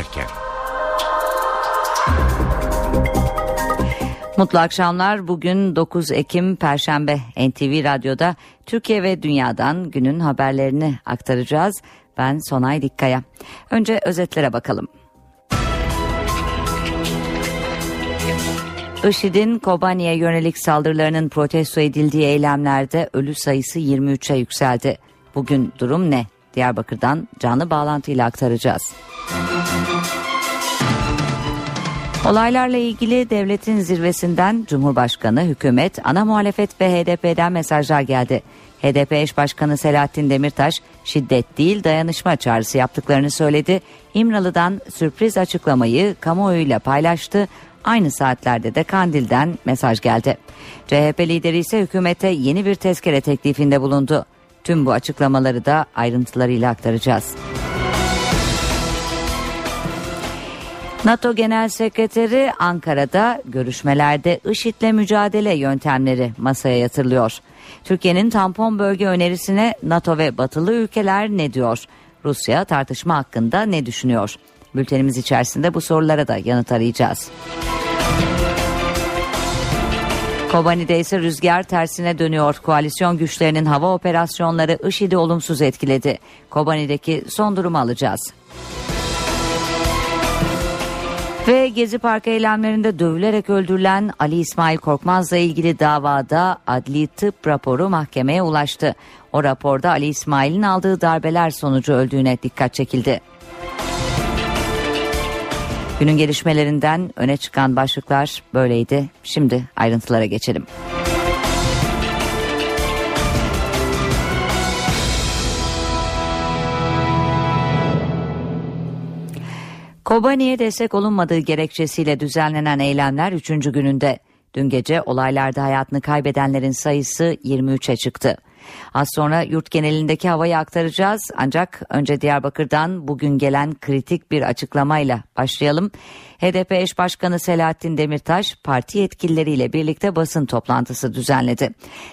dönerken. Mutlu akşamlar. Bugün 9 Ekim Perşembe NTV Radyo'da Türkiye ve Dünya'dan günün haberlerini aktaracağız. Ben Sonay Dikkaya. Önce özetlere bakalım. IŞİD'in Kobani'ye yönelik saldırılarının protesto edildiği eylemlerde ölü sayısı 23'e yükseldi. Bugün durum ne? Diyarbakır'dan canlı bağlantıyla aktaracağız. Olaylarla ilgili devletin zirvesinden Cumhurbaşkanı, hükümet, ana muhalefet ve HDP'den mesajlar geldi. HDP eş başkanı Selahattin Demirtaş şiddet değil dayanışma çağrısı yaptıklarını söyledi. İmralı'dan sürpriz açıklamayı kamuoyuyla paylaştı. Aynı saatlerde de Kandil'den mesaj geldi. CHP lideri ise hükümete yeni bir tezkere teklifinde bulundu. Tüm bu açıklamaları da ayrıntılarıyla aktaracağız. NATO Genel Sekreteri Ankara'da görüşmelerde IŞİD'le mücadele yöntemleri masaya yatırılıyor. Türkiye'nin tampon bölge önerisine NATO ve batılı ülkeler ne diyor? Rusya tartışma hakkında ne düşünüyor? Bültenimiz içerisinde bu sorulara da yanıt arayacağız. Kobani'de ise rüzgar tersine dönüyor. Koalisyon güçlerinin hava operasyonları IŞİD'i olumsuz etkiledi. Kobani'deki son durumu alacağız. Ve Gezi Parkı eylemlerinde dövülerek öldürülen Ali İsmail Korkmaz'la ilgili davada adli tıp raporu mahkemeye ulaştı. O raporda Ali İsmail'in aldığı darbeler sonucu öldüğüne dikkat çekildi. Günün gelişmelerinden öne çıkan başlıklar böyleydi. Şimdi ayrıntılara geçelim. Kobani'ye destek olunmadığı gerekçesiyle düzenlenen eylemler 3. gününde. Dün gece olaylarda hayatını kaybedenlerin sayısı 23'e çıktı. Az sonra yurt genelindeki havayı aktaracağız ancak önce Diyarbakır'dan bugün gelen kritik bir açıklamayla başlayalım. HDP eş başkanı Selahattin Demirtaş parti yetkilileriyle birlikte basın toplantısı düzenledi.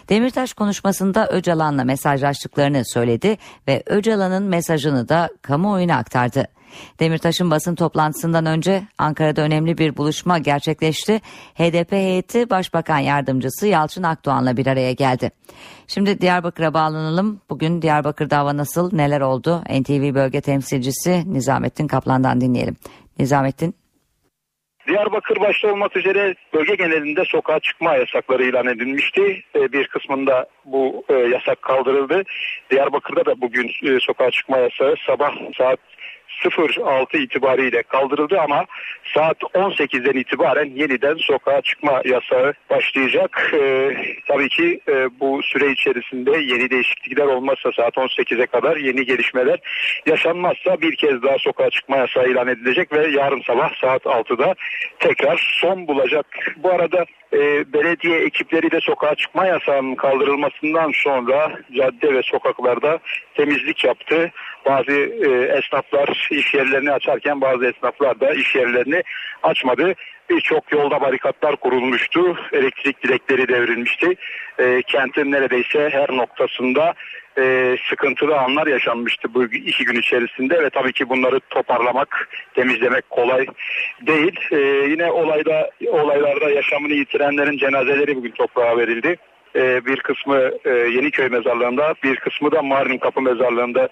Demirtaş konuşmasında Öcalan'la mesajlaştıklarını söyledi ve Öcalan'ın mesajını da kamuoyuna aktardı. Demirtaş'ın basın toplantısından önce Ankara'da önemli bir buluşma gerçekleşti. HDP heyeti Başbakan Yardımcısı Yalçın Akdoğan'la bir araya geldi. Şimdi Diyarbakır'a bağlanalım. Bugün Diyarbakır'da hava nasıl, neler oldu? NTV bölge temsilcisi Nizamettin Kaplan'dan dinleyelim. Nizamettin. Diyarbakır başta olmak üzere bölge genelinde sokağa çıkma yasakları ilan edilmişti. Ee, bir kısmında bu e, yasak kaldırıldı. Diyarbakır'da da bugün e, sokağa çıkma yasağı sabah saat 06 itibariyle kaldırıldı ama saat 18'den itibaren yeniden sokağa çıkma yasağı başlayacak. Ee, tabii ki e, bu süre içerisinde yeni değişiklikler olmazsa saat 18'e kadar yeni gelişmeler yaşanmazsa bir kez daha sokağa çıkma yasağı ilan edilecek ve yarın sabah saat 6'da tekrar son bulacak. Bu arada e, belediye ekipleri de sokağa çıkma yasağının kaldırılmasından sonra cadde ve sokaklarda temizlik yaptı. Bazı e, esnaflar iş yerlerini açarken bazı esnaflar da iş yerlerini açmadı. Birçok yolda barikatlar kurulmuştu. Elektrik direkleri devrilmişti. E, kentin neredeyse her noktasında e, sıkıntılı anlar yaşanmıştı bu iki gün içerisinde ve tabii ki bunları toparlamak, temizlemek kolay değil. E, yine olayda olaylarda yaşamını yitirenlerin cenazeleri bugün toprağa verildi. E, bir kısmı e, Yeniköy mezarlığında, bir kısmı da Mardin Kapı mezarlığında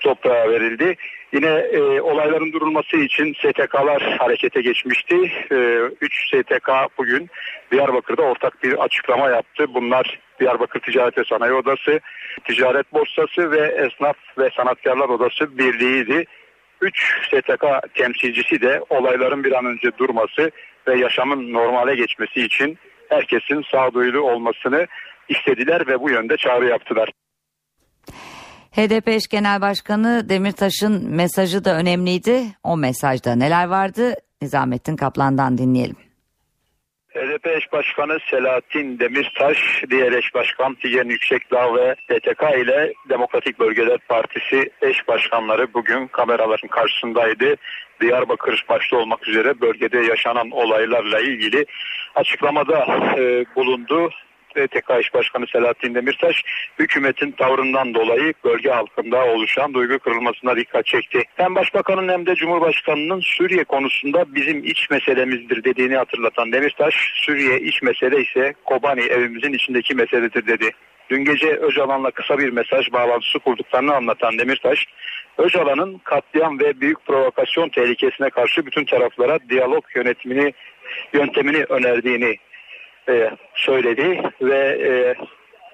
toprağa verildi. Yine e, olayların durulması için STK'lar harekete geçmişti. E, 3 STK bugün Diyarbakır'da ortak bir açıklama yaptı. Bunlar Diyarbakır Ticaret ve Sanayi Odası, Ticaret Borsası ve Esnaf ve Sanatkarlar Odası birliğiydi. 3 STK temsilcisi de olayların bir an önce durması ve yaşamın normale geçmesi için herkesin sağduyulu olmasını istediler ve bu yönde çağrı yaptılar. HDP eş genel başkanı Demirtaş'ın mesajı da önemliydi. O mesajda neler vardı? Nizamettin Kaplan'dan dinleyelim. HDP eş başkanı Selahattin Demirtaş, diğer eş başkan Tijen Yüksekdağ ve DTK ile Demokratik Bölgeler Partisi eş başkanları bugün kameraların karşısındaydı. Diyarbakır başta olmak üzere bölgede yaşanan olaylarla ilgili açıklamada e, bulundu. E, TK İş Başkanı Selahattin Demirtaş hükümetin tavrından dolayı bölge halkında oluşan duygu kırılmasına dikkat çekti. Hem Başbakanın hem de Cumhurbaşkanının Suriye konusunda bizim iç meselemizdir dediğini hatırlatan Demirtaş, Suriye iç mesele ise Kobani evimizin içindeki meseledir dedi. Dün gece Öcalan'la kısa bir mesaj bağlantısı kurduklarını anlatan Demirtaş, Öcalan'ın katliam ve büyük provokasyon tehlikesine karşı bütün taraflara diyalog yönetimini yöntemini önerdiğini e, söyledi ve e,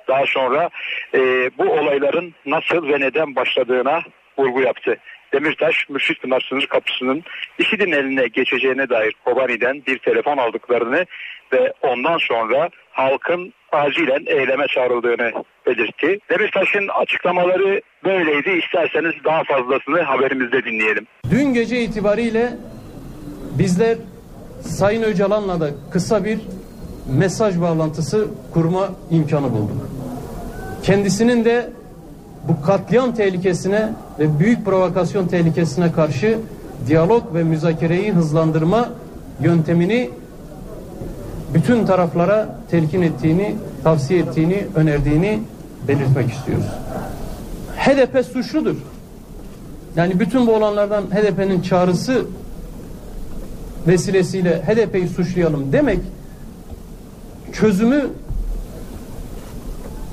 daha sonra e, bu olayların nasıl ve neden başladığına vurgu yaptı. Demirtaş, Mürşit Pınar sınır kapısının IŞİD'in eline geçeceğine dair Kobani'den bir telefon aldıklarını ve ondan sonra halkın acilen eyleme çağrıldığını belirtti. Demirtaş'ın açıklamaları böyleydi. İsterseniz daha fazlasını haberimizde dinleyelim. Dün gece itibariyle bizler Sayın Öcalan'la da kısa bir mesaj bağlantısı kurma imkanı bulduk. Kendisinin de bu katliam tehlikesine ve büyük provokasyon tehlikesine karşı diyalog ve müzakereyi hızlandırma yöntemini bütün taraflara telkin ettiğini, tavsiye ettiğini, önerdiğini belirtmek istiyoruz. HDP suçludur. Yani bütün bu olanlardan HDP'nin çağrısı vesilesiyle HDP'yi suçlayalım demek çözümü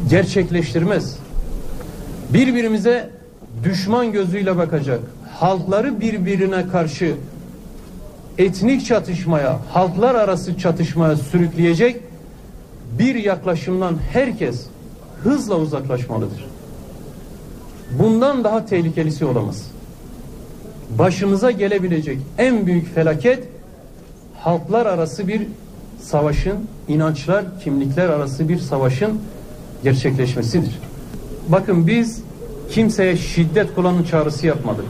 gerçekleştirmez. Birbirimize düşman gözüyle bakacak, halkları birbirine karşı etnik çatışmaya, halklar arası çatışmaya sürükleyecek bir yaklaşımdan herkes hızla uzaklaşmalıdır. Bundan daha tehlikelisi olamaz. Başımıza gelebilecek en büyük felaket halklar arası bir savaşın, inançlar, kimlikler arası bir savaşın gerçekleşmesidir. Bakın biz kimseye şiddet kullanın çağrısı yapmadık.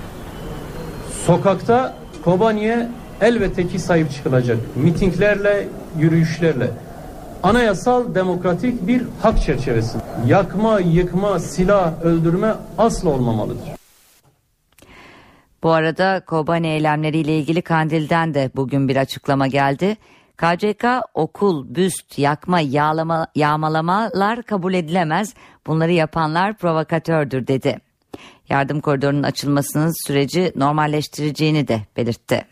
Sokakta Kobani'ye elbette ki sahip çıkılacak. Mitinglerle, yürüyüşlerle. Anayasal demokratik bir hak çerçevesi. Yakma, yıkma, silah, öldürme asla olmamalıdır. Bu arada Kobani eylemleriyle ilgili Kandil'den de bugün bir açıklama geldi. KCK okul, büst, yakma, yağlama, yağmalamalar kabul edilemez. Bunları yapanlar provokatördür dedi. Yardım koridorunun açılmasının süreci normalleştireceğini de belirtti.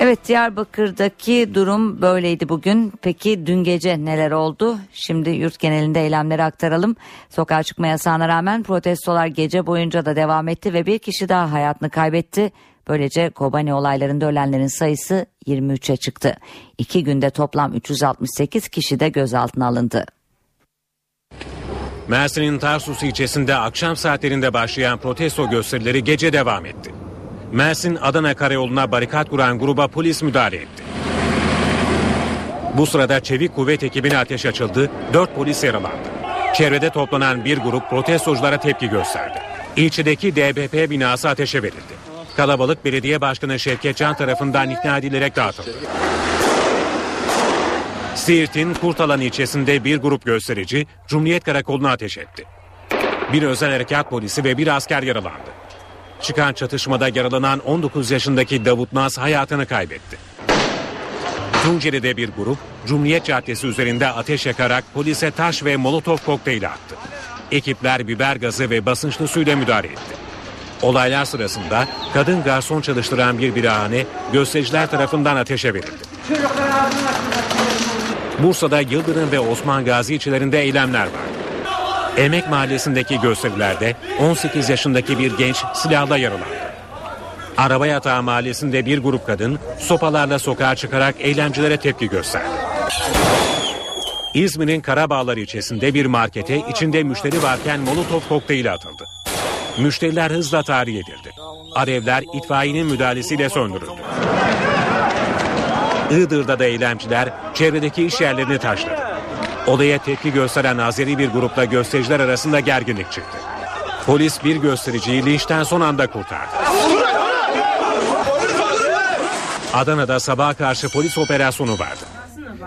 Evet Diyarbakır'daki durum böyleydi bugün. Peki dün gece neler oldu? Şimdi yurt genelinde eylemleri aktaralım. Sokağa çıkma yasağına rağmen protestolar gece boyunca da devam etti ve bir kişi daha hayatını kaybetti. Böylece Kobani olaylarında ölenlerin sayısı 23'e çıktı. İki günde toplam 368 kişi de gözaltına alındı. Mersin'in Tarsus ilçesinde akşam saatlerinde başlayan protesto gösterileri gece devam etti. Mersin Adana Karayolu'na barikat kuran gruba polis müdahale etti. Bu sırada çevik kuvvet ekibine ateş açıldı, dört polis yaralandı. Çevrede toplanan bir grup protestoculara tepki gösterdi. İlçedeki DBP binası ateşe verildi. Kalabalık belediye başkanı Şevket Can tarafından ikna edilerek dağıtıldı. Siirt'in Kurtalan ilçesinde bir grup gösterici Cumhuriyet Karakolu'na ateş etti. Bir özel harekat polisi ve bir asker yaralandı. Çıkan çatışmada yaralanan 19 yaşındaki Davut Naz hayatını kaybetti. Tunceli'de bir grup Cumhuriyet Caddesi üzerinde ateş yakarak polise taş ve molotof kokteyli attı. Ekipler biber gazı ve basınçlı suyla müdahale etti. Olaylar sırasında kadın garson çalıştıran bir birahane göstericiler tarafından ateşe verildi. Bursa'da Yıldırım ve Osman Gazi ilçelerinde eylemler var. Emek Mahallesi'ndeki gösterilerde 18 yaşındaki bir genç silahla yaralandı. Araba Yatağı Mahallesi'nde bir grup kadın sopalarla sokağa çıkarak eylemcilere tepki gösterdi. İzmir'in Karabağlar ilçesinde bir markete içinde müşteri varken molotof kokteyli atıldı. Müşteriler hızla tahliye edildi. Alevler itfaiyenin müdahalesiyle söndürüldü. Iğdır'da da eylemciler çevredeki iş yerlerini taşladı. Olaya tepki gösteren Azeri bir grupla göstericiler arasında gerginlik çıktı. Polis bir göstericiyi linçten son anda kurtardı. Adana'da sabaha karşı polis operasyonu vardı.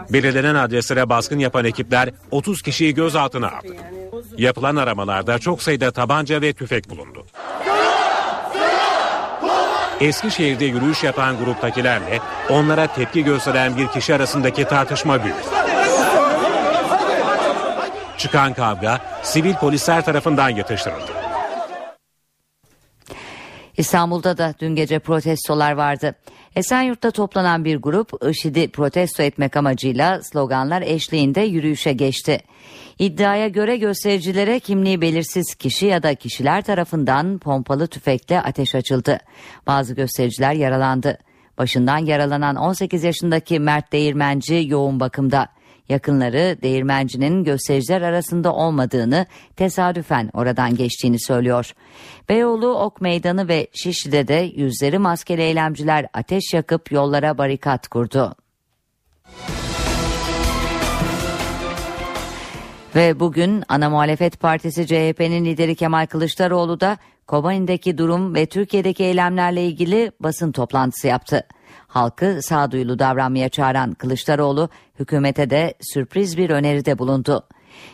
Belirlenen adreslere baskın yapan ekipler 30 kişiyi gözaltına aldı. Yapılan aramalarda çok sayıda tabanca ve tüfek bulundu. Eskişehir'de yürüyüş yapan gruptakilerle onlara tepki gösteren bir kişi arasındaki tartışma büyüdü. Çıkan kavga sivil polisler tarafından yatıştırıldı. İstanbul'da da dün gece protestolar vardı. Esenyurt'ta toplanan bir grup IŞİD'i protesto etmek amacıyla sloganlar eşliğinde yürüyüşe geçti. İddiaya göre göstericilere kimliği belirsiz kişi ya da kişiler tarafından pompalı tüfekle ateş açıldı. Bazı göstericiler yaralandı. Başından yaralanan 18 yaşındaki Mert Değirmenci yoğun bakımda. Yakınları değirmencinin göstericiler arasında olmadığını tesadüfen oradan geçtiğini söylüyor. Beyoğlu Ok Meydanı ve Şişli'de de yüzleri maskeli eylemciler ateş yakıp yollara barikat kurdu. Ve bugün ana muhalefet partisi CHP'nin lideri Kemal Kılıçdaroğlu da Kobani'deki durum ve Türkiye'deki eylemlerle ilgili basın toplantısı yaptı. Halkı sağduyulu davranmaya çağıran Kılıçdaroğlu hükümete de sürpriz bir öneride bulundu.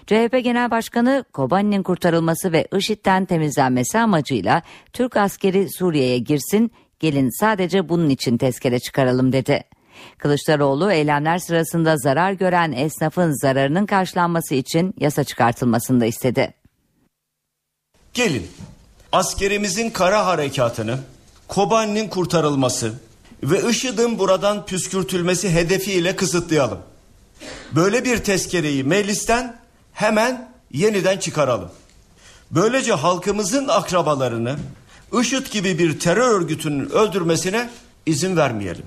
CHP Genel Başkanı Kobani'nin kurtarılması ve IŞİD'den temizlenmesi amacıyla Türk askeri Suriye'ye girsin, gelin sadece bunun için tezkere çıkaralım dedi. Kılıçdaroğlu eylemler sırasında zarar gören esnafın zararının karşılanması için yasa çıkartılmasını da istedi. Gelin askerimizin kara harekatını, Kobani'nin kurtarılması ve IŞİD'in buradan püskürtülmesi hedefiyle kısıtlayalım. Böyle bir tezkereyi meclisten hemen yeniden çıkaralım. Böylece halkımızın akrabalarını IŞİD gibi bir terör örgütünün öldürmesine izin vermeyelim.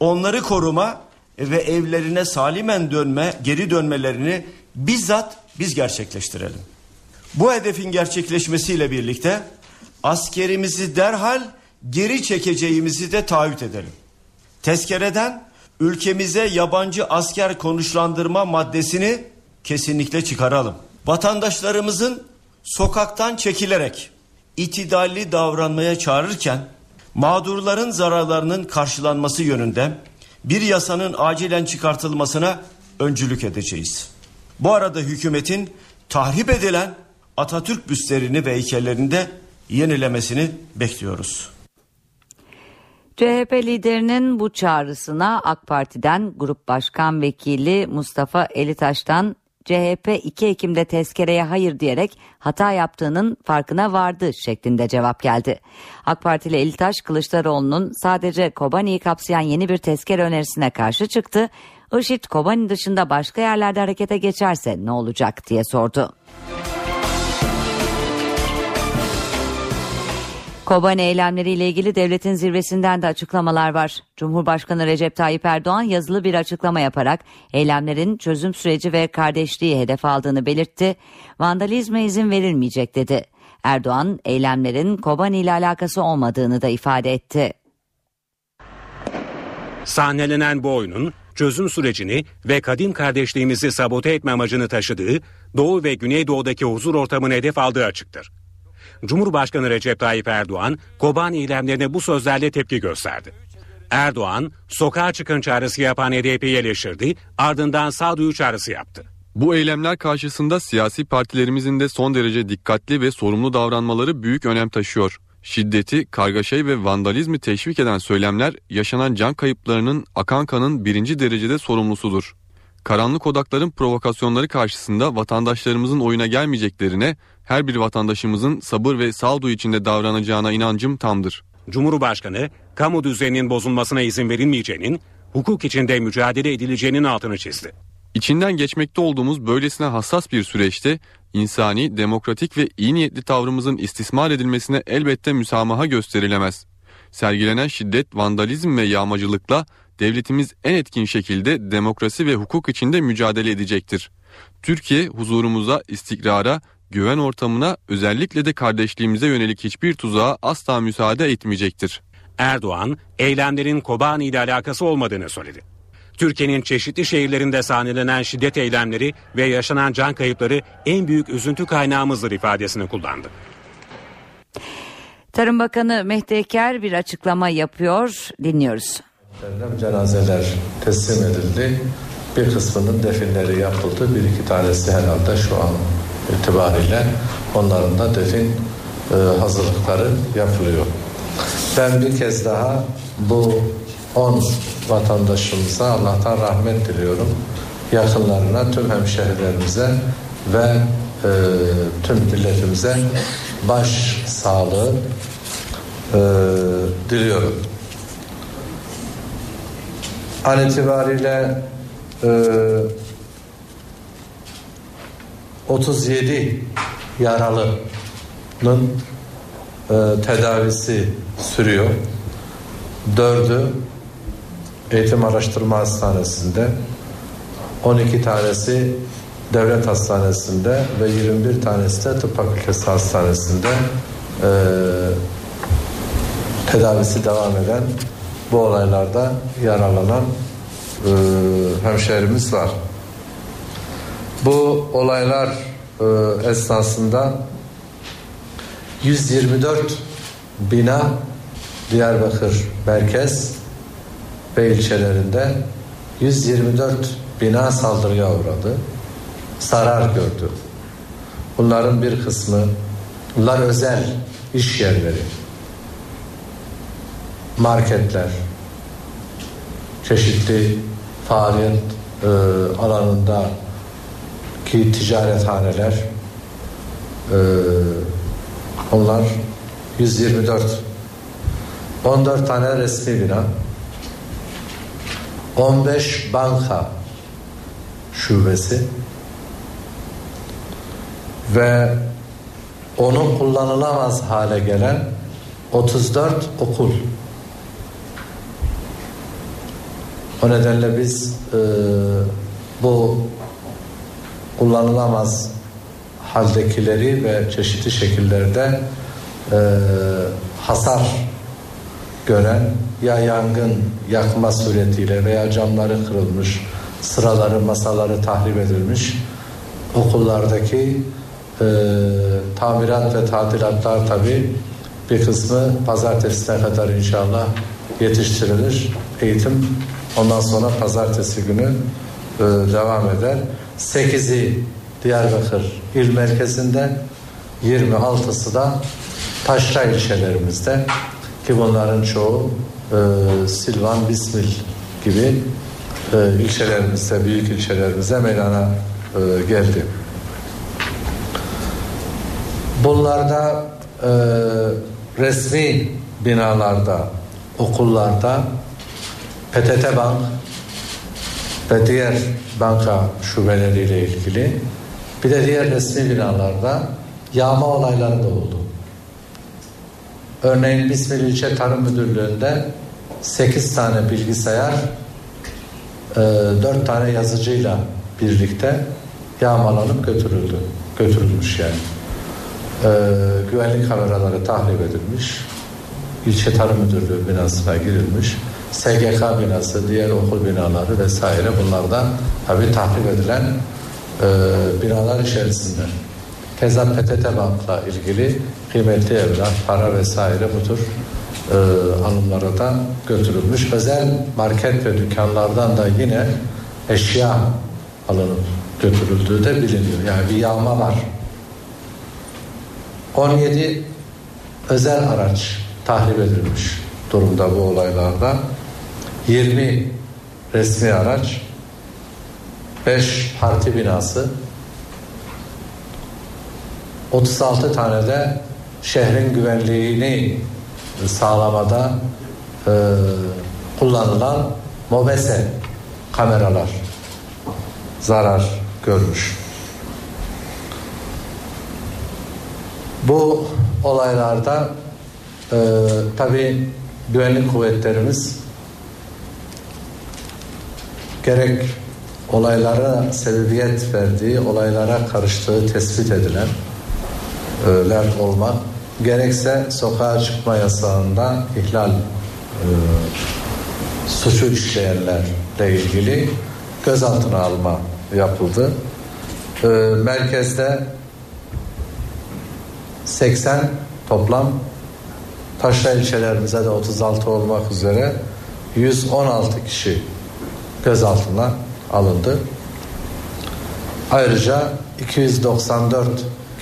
Onları koruma ve evlerine salimen dönme, geri dönmelerini bizzat biz gerçekleştirelim. Bu hedefin gerçekleşmesiyle birlikte askerimizi derhal geri çekeceğimizi de taahhüt edelim. Tezkereden ülkemize yabancı asker konuşlandırma maddesini kesinlikle çıkaralım. Vatandaşlarımızın sokaktan çekilerek itidalli davranmaya çağırırken mağdurların zararlarının karşılanması yönünde bir yasanın acilen çıkartılmasına öncülük edeceğiz. Bu arada hükümetin tahrip edilen Atatürk büstlerini ve heykellerini de yenilemesini bekliyoruz. CHP liderinin bu çağrısına AK Parti'den Grup Başkan Vekili Mustafa Elitaş'tan CHP 2 Ekim'de tezkereye hayır diyerek hata yaptığının farkına vardı şeklinde cevap geldi. AK Partili Elitaş Kılıçdaroğlu'nun sadece Kobani'yi kapsayan yeni bir tezkere önerisine karşı çıktı. IŞİD Kobani dışında başka yerlerde harekete geçerse ne olacak diye sordu. Kobani eylemleriyle ilgili devletin zirvesinden de açıklamalar var. Cumhurbaşkanı Recep Tayyip Erdoğan yazılı bir açıklama yaparak eylemlerin çözüm süreci ve kardeşliği hedef aldığını belirtti. Vandalizme izin verilmeyecek dedi. Erdoğan eylemlerin Kobani ile alakası olmadığını da ifade etti. Sahnelenen bu oyunun çözüm sürecini ve kadim kardeşliğimizi sabote etme amacını taşıdığı Doğu ve Güneydoğu'daki huzur ortamını hedef aldığı açıktır. Cumhurbaşkanı Recep Tayyip Erdoğan, Kobani eylemlerine bu sözlerle tepki gösterdi. Erdoğan, sokağa çıkın çağrısı yapan HDP'yi eleştirdi, ardından sağduyu çağrısı yaptı. Bu eylemler karşısında siyasi partilerimizin de son derece dikkatli ve sorumlu davranmaları büyük önem taşıyor. Şiddeti, kargaşayı ve vandalizmi teşvik eden söylemler yaşanan can kayıplarının akan kanın birinci derecede sorumlusudur. Karanlık odakların provokasyonları karşısında vatandaşlarımızın oyuna gelmeyeceklerine, her bir vatandaşımızın sabır ve sağduyu içinde davranacağına inancım tamdır. Cumhurbaşkanı, kamu düzeninin bozulmasına izin verilmeyeceğinin, hukuk içinde mücadele edileceğinin altını çizdi. İçinden geçmekte olduğumuz böylesine hassas bir süreçte insani, demokratik ve iyi niyetli tavrımızın istismar edilmesine elbette müsamaha gösterilemez. Sergilenen şiddet, vandalizm ve yağmacılıkla devletimiz en etkin şekilde demokrasi ve hukuk içinde mücadele edecektir. Türkiye huzurumuza, istikrara, güven ortamına özellikle de kardeşliğimize yönelik hiçbir tuzağa asla müsaade etmeyecektir. Erdoğan, eylemlerin Kobani ile alakası olmadığını söyledi. Türkiye'nin çeşitli şehirlerinde sahnelenen şiddet eylemleri ve yaşanan can kayıpları en büyük üzüntü kaynağımızdır ifadesini kullandı. Tarım Bakanı Mehdi Eker bir açıklama yapıyor. Dinliyoruz. Cenazeler teslim edildi. Bir kısmının definleri yapıldı. Bir iki tanesi herhalde şu an itibariyle onların da defin e, hazırlıkları yapılıyor. Ben bir kez daha bu 10 vatandaşımıza Allah'tan rahmet diliyorum. Yakınlarına, tüm hemşehrilerimize ve e, tüm milletimize baş sağlığı e, diliyorum. An itibariyle e, 37 yaralının e, tedavisi sürüyor. Dördü Eğitim Araştırma Hastanesi'nde 12 tanesi devlet hastanesinde ve 21 tanesi de tıp fakültesi hastanesinde e, tedavisi devam eden bu olaylarda yaralanan e, hemşehrimiz var. Bu olaylar e, esnasında 124 bina Diyarbakır merkez ve ilçelerinde 124 bina saldırıya uğradı. Zarar gördü. Bunların bir kısmı bunlar özel iş yerleri, marketler, çeşitli faaliyet e, alanında ki ticarethaneler e, onlar 124 14 tane resmi bina 15 banka şubesi ve onun kullanılamaz hale gelen 34 okul. O nedenle biz e, bu kullanılamaz haldekileri ve çeşitli şekillerde e, hasar gören ya yangın yakma suretiyle veya camları kırılmış, sıraları, masaları tahrip edilmiş okullardaki e, tamirat ve tadilatlar tabi bir kısmı pazartesine kadar inşallah yetiştirilir. Eğitim ondan sonra pazartesi günü e, devam eder. 8'i Diyarbakır il merkezinde 26'sı da taşra ilçelerimizde ki bunların çoğu e, Silvan, Bismil gibi e, ilçelerimizde, büyük ilçelerimizde meydana e, geldi. Bunlarda e, resmi binalarda, okullarda PTT Bank ve diğer banka şubeleriyle ilgili bir de diğer resmi binalarda yağma olayları da oldu. Örneğin Bismil İlçe Tarım Müdürlüğü'nde 8 tane bilgisayar 4 tane yazıcıyla birlikte yağmalanıp götürüldü. Götürülmüş yani. Güvenlik kameraları tahrip edilmiş. İlçe Tarım Müdürlüğü binasına girilmiş. SGK binası, diğer okul binaları vesaire bunlardan tabi tahrip edilen e, binalar içerisinde. Keza PTT Bank'la ilgili kıymetli evrak, para vesaire bu tür e, alımlara da götürülmüş. Özel market ve dükkanlardan da yine eşya alınıp götürüldüğü de biliniyor. Yani bir yağma var. 17 özel araç tahrip edilmiş durumda bu olaylarda. 20 resmi araç 5 parti binası 36 tane de şehrin güvenliğini sağlamada e, kullanılan mobese kameralar zarar görmüş. Bu olaylarda e, tabi güvenlik kuvvetlerimiz gerek olaylara sebebiyet verdiği, olaylara karıştığı tespit edilen ler olmak gerekse sokağa çıkma yasağında ihlal e, suçu işleyenlerle ilgili gözaltına alma yapıldı. E, merkezde 80 toplam taşra ilçelerimize de 36 olmak üzere 116 kişi gözaltına alındı. Ayrıca 294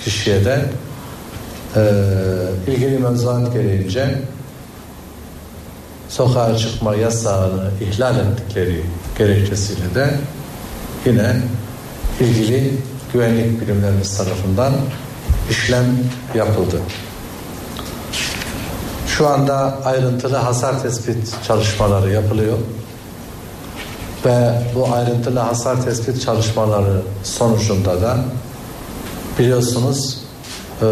kişiye de e, ilgili mevzuat gereğince sokağa çıkma yasağını ihlal ettikleri gerekçesiyle de yine ilgili güvenlik birimlerimiz tarafından işlem yapıldı. Şu anda ayrıntılı hasar tespit çalışmaları yapılıyor. Ve bu ayrıntılı hasar tespit çalışmaları sonucunda da biliyorsunuz e,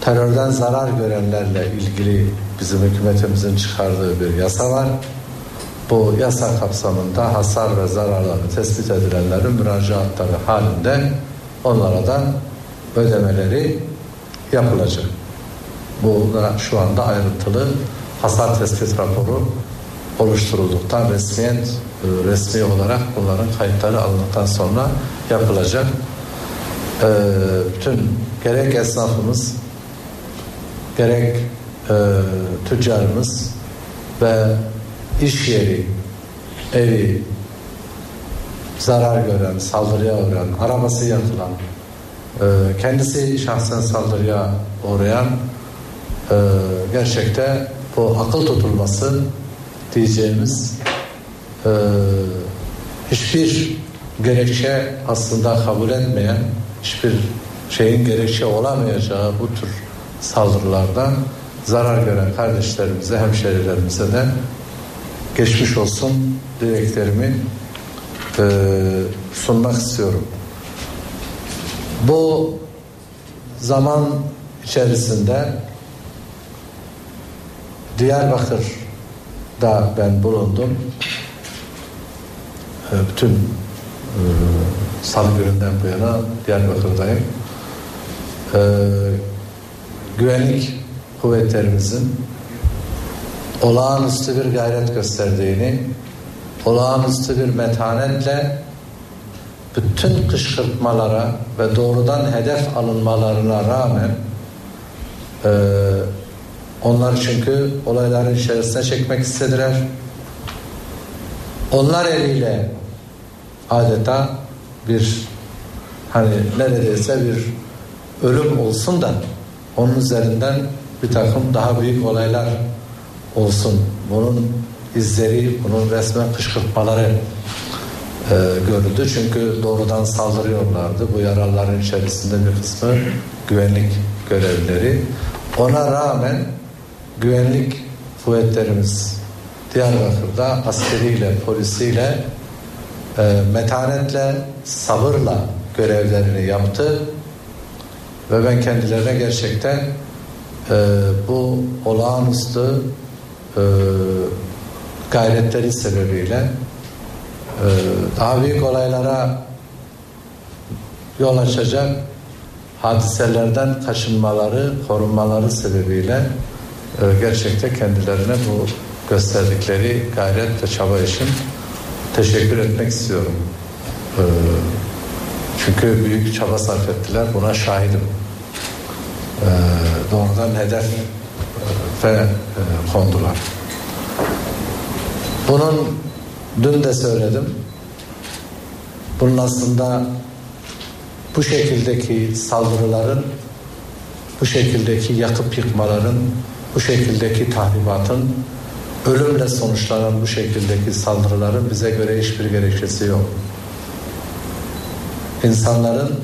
terörden zarar görenlerle ilgili bizim hükümetimizin çıkardığı bir yasa var. Bu yasa kapsamında hasar ve zararları tespit edilenlerin müracaatları halinde onlara da ödemeleri yapılacak. Bu şu anda ayrıntılı hasar tespit raporu oluşturulduktan resmiyet e, resmi olarak bunların kayıtları alındıktan sonra yapılacak. E, bütün gerek esnafımız gerek e, tüccarımız ve iş yeri, evi zarar gören, saldırıya uğrayan, arabası yakılan, kendisi şahsen saldırıya uğrayan gerçekte bu akıl tutulması diyeceğimiz e, hiçbir gerekçe aslında kabul etmeyen hiçbir şeyin gerekçe olamayacağı bu tür saldırılardan zarar gören kardeşlerimize, hemşerilerimize de geçmiş olsun dileklerimi e, sunmak istiyorum. Bu zaman içerisinde Diyarbakır'da ben bulundum. E, bütün e, salı gününden bu yana Diyarbakır'dayım. E, güvenlik kuvvetlerimizin olağanüstü bir gayret gösterdiğini, olağanüstü bir metanetle bütün kışkırtmalara ve doğrudan hedef alınmalarına rağmen e, onlar çünkü olayların içerisine çekmek istediler. Onlar eliyle adeta bir hani neredeyse bir ölüm olsun da onun üzerinden bir takım daha büyük olaylar olsun. Bunun izleri, bunun resmen kışkırtmaları e, görüldü. Çünkü doğrudan saldırıyorlardı. Bu yaralıların içerisinde bir kısmı güvenlik görevlileri. Ona rağmen güvenlik kuvvetlerimiz Diyarbakır'da askeriyle, polisiyle e, metanetle, sabırla görevlerini yaptı. Ve ben kendilerine gerçekten e, bu olağanüstü e, gayretleri sebebiyle e, daha büyük olaylara yol açacak hadiselerden kaçınmaları, korunmaları sebebiyle gerçekten kendilerine bu gösterdikleri gayret ve çaba için teşekkür etmek istiyorum. E, çünkü büyük çaba sarf ettiler. Buna şahidim. E, doğrudan hedef ve e, kondular. Bunun dün de söyledim. Bunun aslında bu şekildeki saldırıların, bu şekildeki yakıp yıkmaların, bu şekildeki tahribatın, ölümle sonuçlanan bu şekildeki saldırıların bize göre hiçbir gerekçesi yok. İnsanların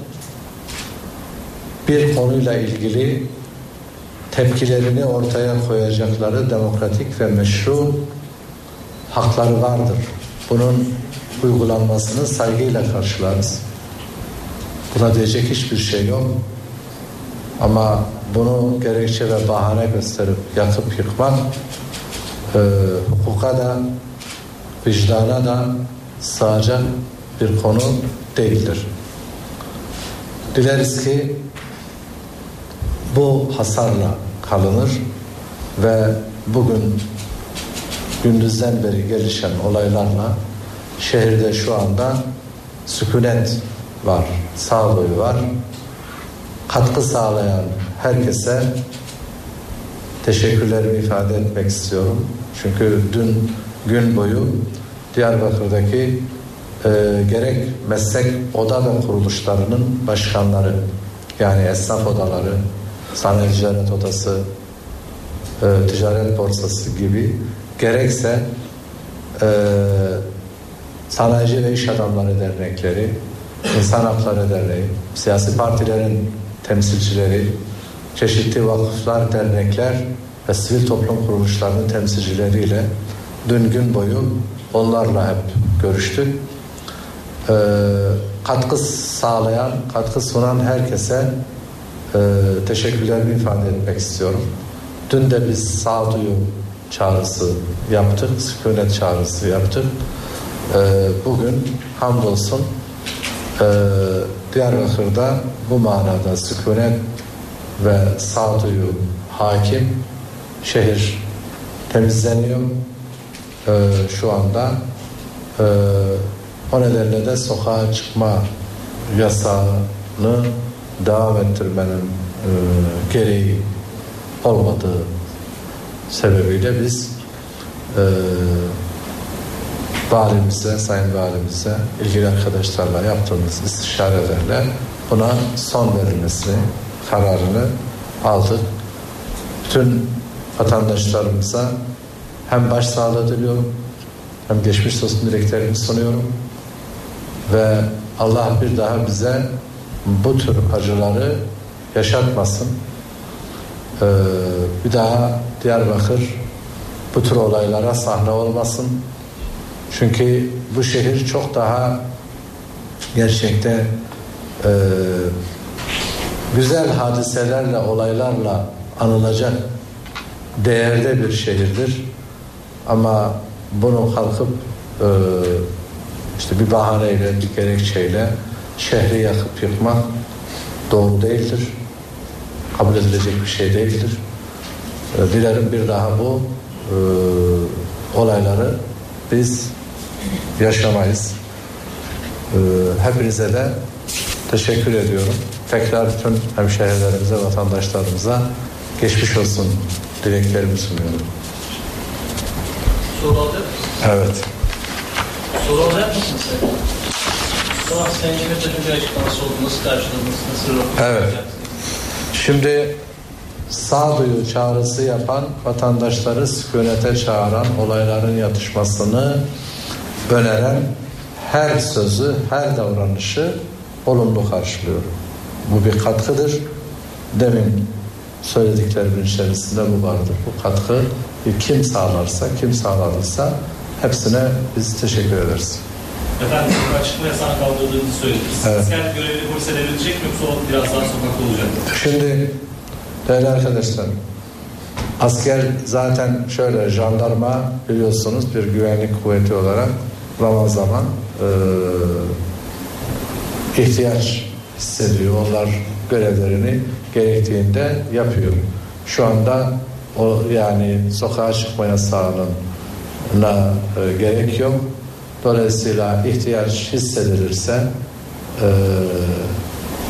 bir konuyla ilgili tepkilerini ortaya koyacakları demokratik ve meşru hakları vardır. Bunun uygulanmasını saygıyla karşılarız. Buna diyecek hiçbir şey yok. Ama bunu gerekçe ve bahane gösterip yakıp yıkmak e, hukuka da vicdana da sığacak bir konu değildir. Dileriz ki bu hasarla kalınır ve bugün gündüzden beri gelişen olaylarla şehirde şu anda sükunet var, sağlığı var. Katkı sağlayan herkese teşekkürlerimi ifade etmek istiyorum. Çünkü dün gün boyu Diyarbakır'daki e, gerek meslek oda ve kuruluşlarının başkanları yani esnaf odaları, sanayi ticaret odası, e, ticaret borsası gibi gerekse e, sanayici ve iş adamları dernekleri, insan hakları derneği, siyasi partilerin temsilcileri, çeşitli vakıflar, dernekler ve sivil toplum kuruluşlarının temsilcileriyle dün gün boyu onlarla hep görüştük. Ee, katkı sağlayan, katkı sunan herkese e, teşekkürlerimi ifade etmek istiyorum. Dün de biz sağduyu çağrısı yaptık, sükunet çağrısı yaptık. Ee, bugün hamdolsun e, Diyarbakır'da bu manada sükunet ve sağduyu hakim şehir temizleniyor ee, şu anda. Ee, o nedenle de sokağa çıkma yasağını devam ettirmenin e, gereği olmadığı sebebiyle biz e, valimize, sayın valimize, ilgili arkadaşlarla yaptığımız istişarelerle buna son verilmesini kararını aldık. Bütün vatandaşlarımıza hem başsağlığı diliyorum hem geçmiş olsun dileklerimi sunuyorum ve Allah bir daha bize bu tür acıları yaşatmasın. Ee, bir daha Diyarbakır bu tür olaylara sahne olmasın. Çünkü bu şehir çok daha gerçekte e, güzel hadiselerle, olaylarla anılacak değerde bir şehirdir. Ama bunu kalkıp e, işte bir bahaneyle, bir gerekçeyle şehri yakıp yıkmak doğru değildir. Kabul edilecek bir şey değildir. E, dilerim bir daha bu e, olayları biz yaşamayız. E, hepinize de teşekkür ediyorum. Tekrar bütün hemşehrilerimize, vatandaşlarımıza geçmiş olsun dileklerimi sunuyorum. Soru alacak Evet. Soru alacak mısınız? Sabah Sayın Demirtaş'ın açıklaması oldu. Nasıl karşıladınız? Nasıl Evet. Şimdi sağduyu çağrısı yapan vatandaşları sükunete çağıran olayların yatışmasını öneren her sözü, her davranışı olumlu karşılıyorum. Bu bir katkıdır. Demin söylediklerimin içerisinde bu vardır. Bu katkı kim sağlarsa, kim sağladıysa hepsine biz teşekkür ederiz. Efendim sokağa çıkma yasağını kaldırdığınızı söylediniz. Evet. Asker görevli polise devrilecek mi yoksa biraz daha sokakta olacak mı? Şimdi değerli arkadaşlar asker zaten şöyle jandarma biliyorsunuz bir güvenlik kuvveti olarak zaman zaman e, ihtiyaç hissediyor. Onlar görevlerini gerektiğinde yapıyor. Şu anda o yani sokağa çıkma yasağının na e, gerek yok. Dolayısıyla ihtiyaç hissedilirse e,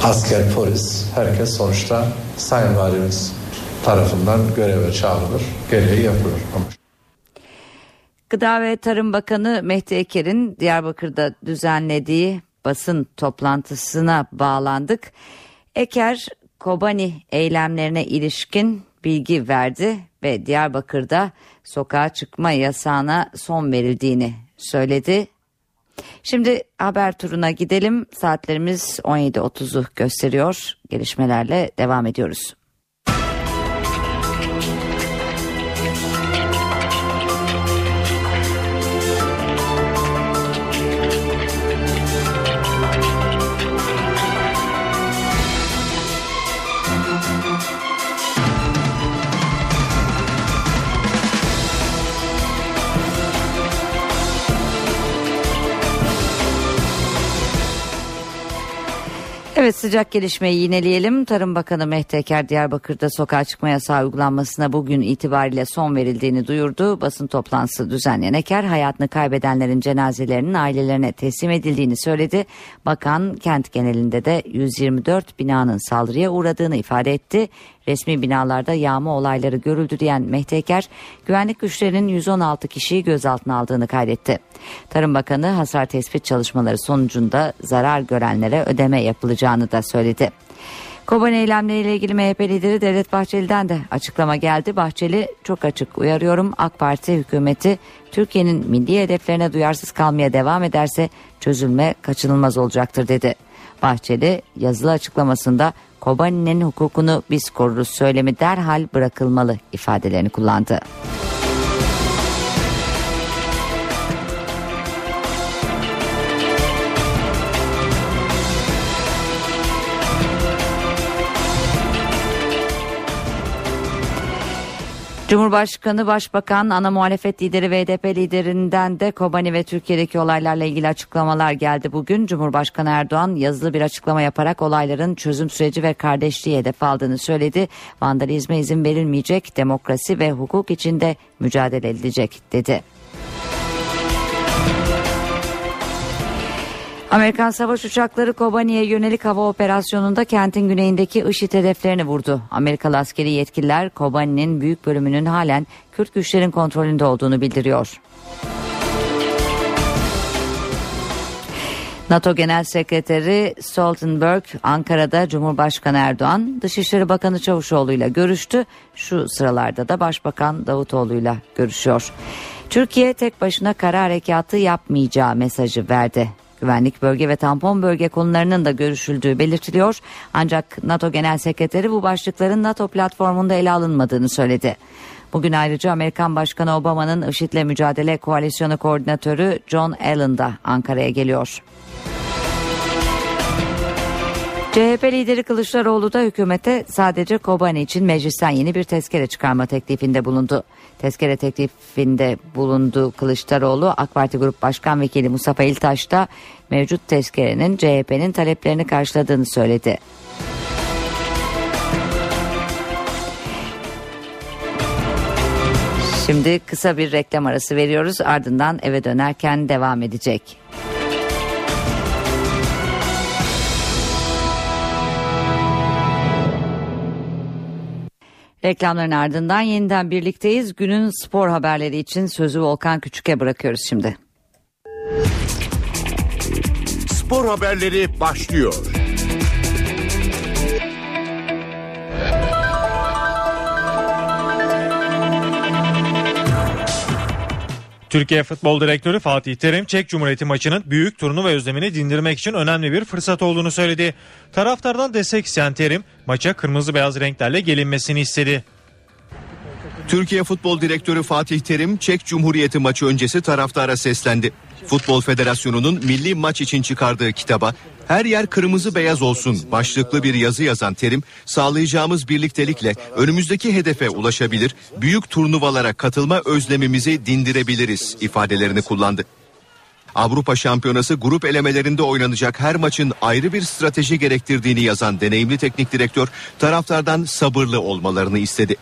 asker, polis, herkes sonuçta Sayın Valimiz tarafından göreve çağrılır, gereği yapılır. Ama Gıda ve Tarım Bakanı Mehdi Eker'in Diyarbakır'da düzenlediği basın toplantısına bağlandık. Eker, Kobani eylemlerine ilişkin bilgi verdi ve Diyarbakır'da sokağa çıkma yasağına son verildiğini söyledi. Şimdi haber turuna gidelim. Saatlerimiz 17.30'u gösteriyor. Gelişmelerle devam ediyoruz. Evet sıcak gelişmeyi yineleyelim. Tarım Bakanı Mehdi Eker Diyarbakır'da sokağa çıkma yasağı uygulanmasına bugün itibariyle son verildiğini duyurdu. Basın toplantısı düzenleyen Eker hayatını kaybedenlerin cenazelerinin ailelerine teslim edildiğini söyledi. Bakan kent genelinde de 124 binanın saldırıya uğradığını ifade etti. Resmi binalarda yağma olayları görüldü diyen Mehdi Eker, güvenlik güçlerinin 116 kişiyi gözaltına aldığını kaydetti. Tarım Bakanı hasar tespit çalışmaları sonucunda zarar görenlere ödeme yapılacağını da söyledi. Kobani eylemleriyle ilgili MHP lideri Devlet Bahçeli'den de açıklama geldi. Bahçeli çok açık uyarıyorum AK Parti hükümeti Türkiye'nin milli hedeflerine duyarsız kalmaya devam ederse çözülme kaçınılmaz olacaktır dedi. Bahçeli yazılı açıklamasında Kobani'nin hukukunu biz koruruz söylemi derhal bırakılmalı ifadelerini kullandı. Cumhurbaşkanı, Başbakan, ana muhalefet lideri ve HDP liderinden de Kobani ve Türkiye'deki olaylarla ilgili açıklamalar geldi bugün. Cumhurbaşkanı Erdoğan yazılı bir açıklama yaparak olayların çözüm süreci ve kardeşliği hedef aldığını söyledi. Vandalizme izin verilmeyecek, demokrasi ve hukuk içinde mücadele edilecek dedi. Amerikan savaş uçakları Kobani'ye yönelik hava operasyonunda kentin güneyindeki IŞİD hedeflerini vurdu. Amerikalı askeri yetkililer Kobani'nin büyük bölümünün halen Kürt güçlerin kontrolünde olduğunu bildiriyor. NATO Genel Sekreteri Stoltenberg Ankara'da Cumhurbaşkanı Erdoğan, Dışişleri Bakanı Çavuşoğlu ile görüştü. Şu sıralarda da Başbakan Davutoğlu ile görüşüyor. Türkiye tek başına kara harekatı yapmayacağı mesajı verdi. Güvenlik bölge ve tampon bölge konularının da görüşüldüğü belirtiliyor. Ancak NATO Genel Sekreteri bu başlıkların NATO platformunda ele alınmadığını söyledi. Bugün ayrıca Amerikan Başkanı Obama'nın IŞİD'le mücadele koalisyonu koordinatörü John Allen da Ankara'ya geliyor. CHP lideri Kılıçdaroğlu da hükümete sadece Kobani için meclisten yeni bir tezkere çıkarma teklifinde bulundu. Tezkere teklifinde bulunduğu Kılıçdaroğlu AK Parti Grup Başkan Vekili Mustafa İltaş da mevcut tezkerenin CHP'nin taleplerini karşıladığını söyledi. Şimdi kısa bir reklam arası veriyoruz ardından eve dönerken devam edecek. Reklamların ardından yeniden birlikteyiz. Günün spor haberleri için sözü Volkan Küçük'e bırakıyoruz şimdi. Spor haberleri başlıyor. Türkiye Futbol Direktörü Fatih Terim, Çek Cumhuriyeti maçının büyük turnuva özlemini dindirmek için önemli bir fırsat olduğunu söyledi. Taraftardan destek isteyen Terim, maça kırmızı beyaz renklerle gelinmesini istedi. Türkiye Futbol Direktörü Fatih Terim, Çek Cumhuriyeti maçı öncesi taraftara seslendi. Futbol Federasyonu'nun milli maç için çıkardığı kitaba her yer kırmızı beyaz olsun başlıklı bir yazı yazan Terim sağlayacağımız birliktelikle önümüzdeki hedefe ulaşabilir, büyük turnuvalara katılma özlemimizi dindirebiliriz ifadelerini kullandı. Avrupa Şampiyonası grup elemelerinde oynanacak her maçın ayrı bir strateji gerektirdiğini yazan deneyimli teknik direktör taraftardan sabırlı olmalarını istedi.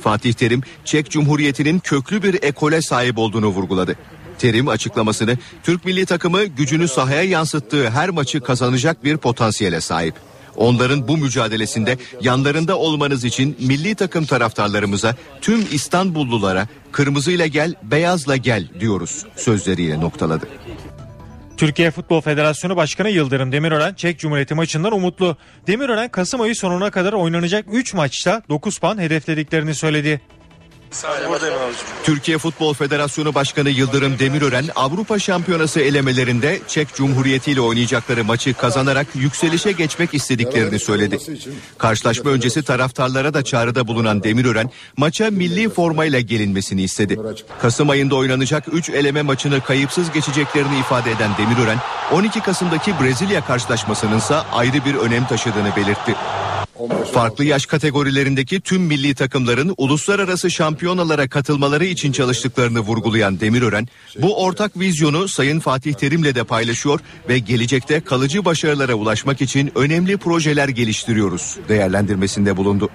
Fatih Terim, Çek Cumhuriyeti'nin köklü bir ekole sahip olduğunu vurguladı. Terim açıklamasını Türk milli takımı gücünü sahaya yansıttığı her maçı kazanacak bir potansiyele sahip. Onların bu mücadelesinde yanlarında olmanız için milli takım taraftarlarımıza, tüm İstanbullulara kırmızıyla gel, beyazla gel diyoruz sözleriyle noktaladı. Türkiye Futbol Federasyonu Başkanı Yıldırım Demirören Çek Cumhuriyeti maçından umutlu. Demirören Kasım ayı sonuna kadar oynanacak 3 maçta 9 puan hedeflediklerini söyledi. Türkiye Futbol Federasyonu Başkanı Yıldırım Demirören Avrupa Şampiyonası elemelerinde Çek Cumhuriyeti ile oynayacakları maçı kazanarak yükselişe geçmek istediklerini söyledi. Karşılaşma öncesi taraftarlara da çağrıda bulunan Demirören maça milli formayla gelinmesini istedi. Kasım ayında oynanacak 3 eleme maçını kayıpsız geçeceklerini ifade eden Demirören 12 Kasım'daki Brezilya karşılaşmasının ise ayrı bir önem taşıdığını belirtti. Farklı yaş kategorilerindeki tüm milli takımların uluslararası şampiyonalara katılmaları için çalıştıklarını vurgulayan Demirören, bu ortak vizyonu Sayın Fatih Terim'le de paylaşıyor ve gelecekte kalıcı başarılara ulaşmak için önemli projeler geliştiriyoruz değerlendirmesinde bulundu.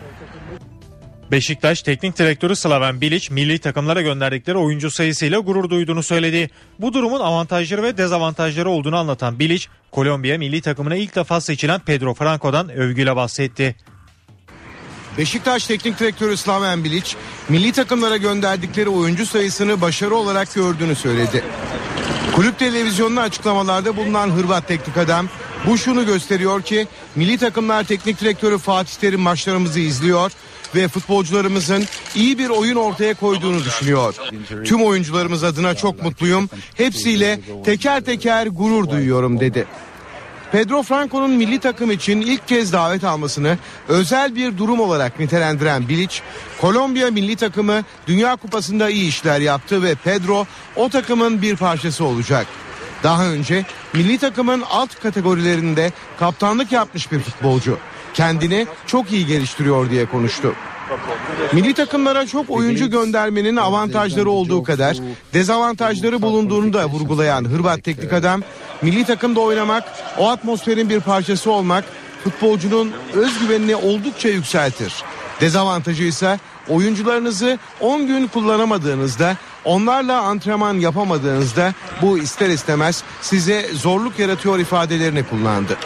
Beşiktaş Teknik Direktörü Slaven Bilic milli takımlara gönderdikleri oyuncu sayısıyla gurur duyduğunu söyledi. Bu durumun avantajları ve dezavantajları olduğunu anlatan Bilic, Kolombiya milli takımına ilk defa seçilen Pedro Franco'dan övgüyle bahsetti. Beşiktaş Teknik Direktörü Slaven Bilic, milli takımlara gönderdikleri oyuncu sayısını başarı olarak gördüğünü söyledi. Kulüp televizyonuna açıklamalarda bulunan Hırvat teknik adam Bu şunu gösteriyor ki milli takımlar teknik direktörü Fatih Terim maçlarımızı izliyor ve futbolcularımızın iyi bir oyun ortaya koyduğunu düşünüyor. Tüm oyuncularımız adına çok mutluyum. Hepsiyle teker teker gurur duyuyorum dedi. Pedro Franco'nun milli takım için ilk kez davet almasını özel bir durum olarak nitelendiren Bilic, Kolombiya milli takımı Dünya Kupası'nda iyi işler yaptı ve Pedro o takımın bir parçası olacak. Daha önce milli takımın alt kategorilerinde kaptanlık yapmış bir futbolcu. Kendini çok iyi geliştiriyor diye konuştu. Milli takımlara çok oyuncu göndermenin avantajları olduğu kadar dezavantajları bulunduğunu da vurgulayan Hırvat teknik adam, milli takımda oynamak, o atmosferin bir parçası olmak futbolcunun özgüvenini oldukça yükseltir. Dezavantajı ise oyuncularınızı 10 gün kullanamadığınızda, onlarla antrenman yapamadığınızda bu ister istemez size zorluk yaratıyor ifadelerini kullandı.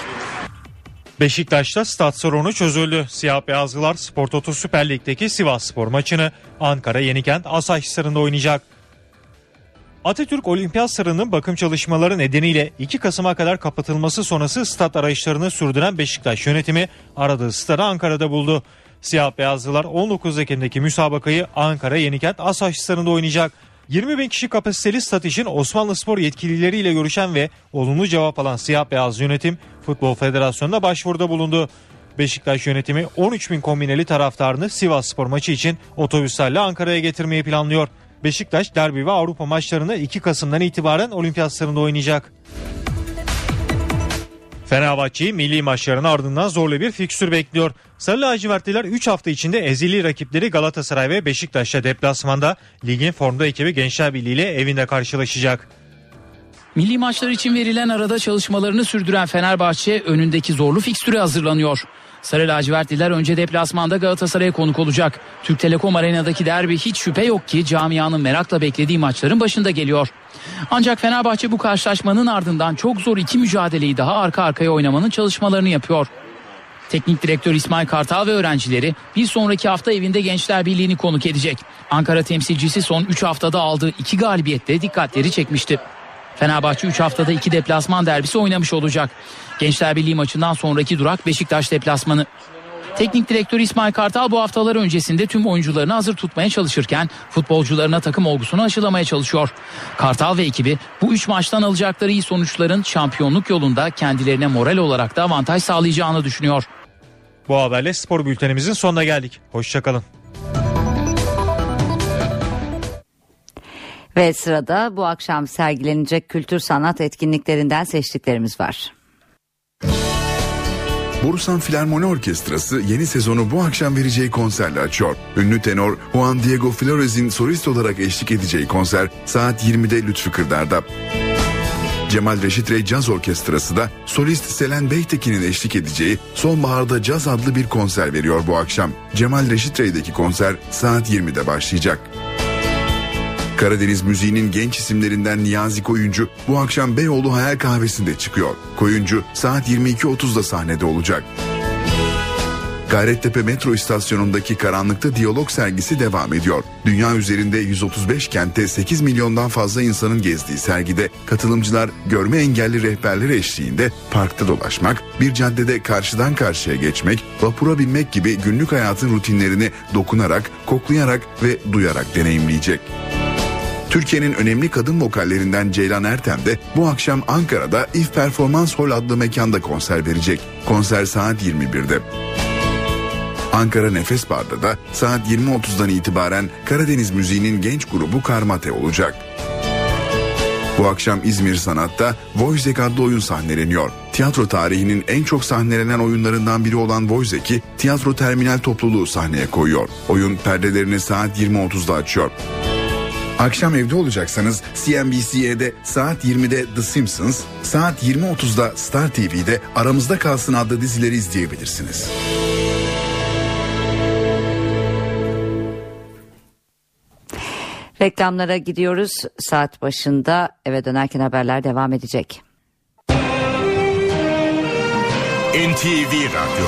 Beşiktaş'ta stat sorunu çözüldü. Siyah beyazlılar Spor Toto Süper Lig'deki Sivas Spor maçını Ankara Yenikent Asaş Sarı'nda oynayacak. Atatürk Olimpiyat Sarı'nın bakım çalışmaları nedeniyle 2 Kasım'a kadar kapatılması sonrası stat arayışlarını sürdüren Beşiktaş yönetimi aradığı stadı Ankara'da buldu. Siyah beyazlılar 19 Ekim'deki müsabakayı Ankara Yenikent Asaş Sarı'nda oynayacak. 20 bin kişi kapasiteli stat için Osmanlı Spor yetkilileriyle görüşen ve olumlu cevap alan siyah beyaz yönetim Futbol Federasyonu'na başvuruda bulundu. Beşiktaş yönetimi 13 bin kombineli taraftarını Sivas Spor maçı için otobüslerle Ankara'ya getirmeyi planlıyor. Beşiktaş derbi ve Avrupa maçlarını 2 Kasım'dan itibaren olimpiyat sarında oynayacak. Fenerbahçe'yi milli maçların ardından zorlu bir fikstür bekliyor. Sarı lacivertliler 3 hafta içinde ezili rakipleri Galatasaray ve Beşiktaş'la deplasmanda ligin formda ekibi Gençler Birliği ile evinde karşılaşacak. Milli maçlar için verilen arada çalışmalarını sürdüren Fenerbahçe önündeki zorlu fikstüre hazırlanıyor. Sarı lacivertliler önce deplasmanda Galatasaray'a konuk olacak. Türk Telekom Arena'daki derbi hiç şüphe yok ki camianın merakla beklediği maçların başında geliyor. Ancak Fenerbahçe bu karşılaşmanın ardından çok zor iki mücadeleyi daha arka arkaya oynamanın çalışmalarını yapıyor. Teknik direktör İsmail Kartal ve öğrencileri bir sonraki hafta evinde Gençler Birliği'ni konuk edecek. Ankara temsilcisi son 3 haftada aldığı 2 galibiyette dikkatleri çekmişti. Fenerbahçe 3 haftada 2 deplasman derbisi oynamış olacak. Gençler Birliği maçından sonraki durak Beşiktaş deplasmanı. Teknik direktör İsmail Kartal bu haftalar öncesinde tüm oyuncularını hazır tutmaya çalışırken futbolcularına takım olgusunu aşılamaya çalışıyor. Kartal ve ekibi bu üç maçtan alacakları iyi sonuçların şampiyonluk yolunda kendilerine moral olarak da avantaj sağlayacağını düşünüyor. Bu haberle spor bültenimizin sonuna geldik. Hoşçakalın. Ve sırada bu akşam sergilenecek kültür sanat etkinliklerinden seçtiklerimiz var. Borusan Filarmoni Orkestrası yeni sezonu bu akşam vereceği konserle açıyor. Ünlü tenor Juan Diego Flores'in solist olarak eşlik edeceği konser saat 20'de Lütfü Kırdar'da. Cemal Reşit Rey Caz Orkestrası da solist Selen Beytekin'in eşlik edeceği Sonbaharda Caz adlı bir konser veriyor bu akşam. Cemal Reşit Rey'deki konser saat 20'de başlayacak. Karadeniz müziğinin genç isimlerinden Niyazi Koyuncu bu akşam Beyoğlu Hayal Kahvesi'nde çıkıyor. Koyuncu saat 22.30'da sahnede olacak. Gayrettepe metro istasyonundaki karanlıkta diyalog sergisi devam ediyor. Dünya üzerinde 135 kentte 8 milyondan fazla insanın gezdiği sergide katılımcılar görme engelli rehberler eşliğinde parkta dolaşmak, bir caddede karşıdan karşıya geçmek, vapura binmek gibi günlük hayatın rutinlerini dokunarak, koklayarak ve duyarak deneyimleyecek. Türkiye'nin önemli kadın vokallerinden Ceylan Ertem de bu akşam Ankara'da If Performans Hall adlı mekanda konser verecek. Konser saat 21'de. Ankara Nefes Bar'da da saat 20.30'dan itibaren Karadeniz müziğinin genç grubu Karmate olacak. Bu akşam İzmir Sanat'ta Voizek adlı oyun sahneleniyor. Tiyatro tarihinin en çok sahnelenen oyunlarından biri olan Voizek'i Tiyatro Terminal topluluğu sahneye koyuyor. Oyun perdelerini saat 20.30'da açıyor. Akşam evde olacaksanız CNBC'de saat 20'de The Simpsons, saat 20.30'da Star TV'de Aramızda Kalsın adlı dizileri izleyebilirsiniz. Reklamlara gidiyoruz. Saat başında eve dönerken haberler devam edecek. NTV Radyo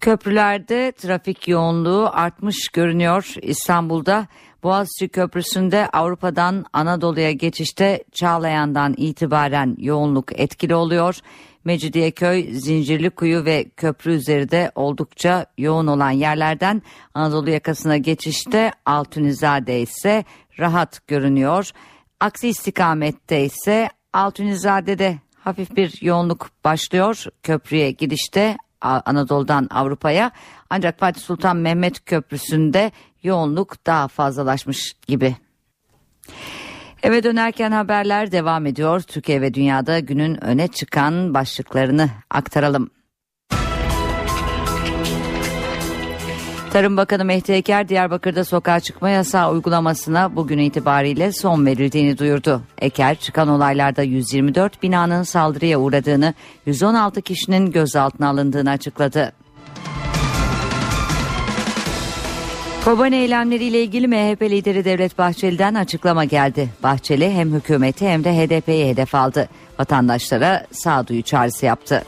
Köprülerde trafik yoğunluğu artmış görünüyor. İstanbul'da Boğaziçi Köprüsü'nde Avrupa'dan Anadolu'ya geçişte Çağlayan'dan itibaren yoğunluk etkili oluyor. Mecidiyeköy, Zincirlikuyu ve köprü üzeri de oldukça yoğun olan yerlerden Anadolu yakasına geçişte Altunizade ise rahat görünüyor. Aksi istikamette ise Altunizade'de hafif bir yoğunluk başlıyor. Köprüye gidişte Anadolu'dan Avrupa'ya ancak Fatih Sultan Mehmet Köprüsü'nde yoğunluk daha fazlalaşmış gibi. Eve dönerken haberler devam ediyor. Türkiye ve dünyada günün öne çıkan başlıklarını aktaralım. Tarım Bakanı Mehdi Eker Diyarbakır'da sokağa çıkma yasağı uygulamasına bugün itibariyle son verildiğini duyurdu. Eker çıkan olaylarda 124 binanın saldırıya uğradığını, 116 kişinin gözaltına alındığını açıkladı. Kobani eylemleriyle ilgili MHP lideri Devlet Bahçeli'den açıklama geldi. Bahçeli hem hükümeti hem de HDP'yi hedef aldı. Vatandaşlara sağduyu çağrısı yaptı.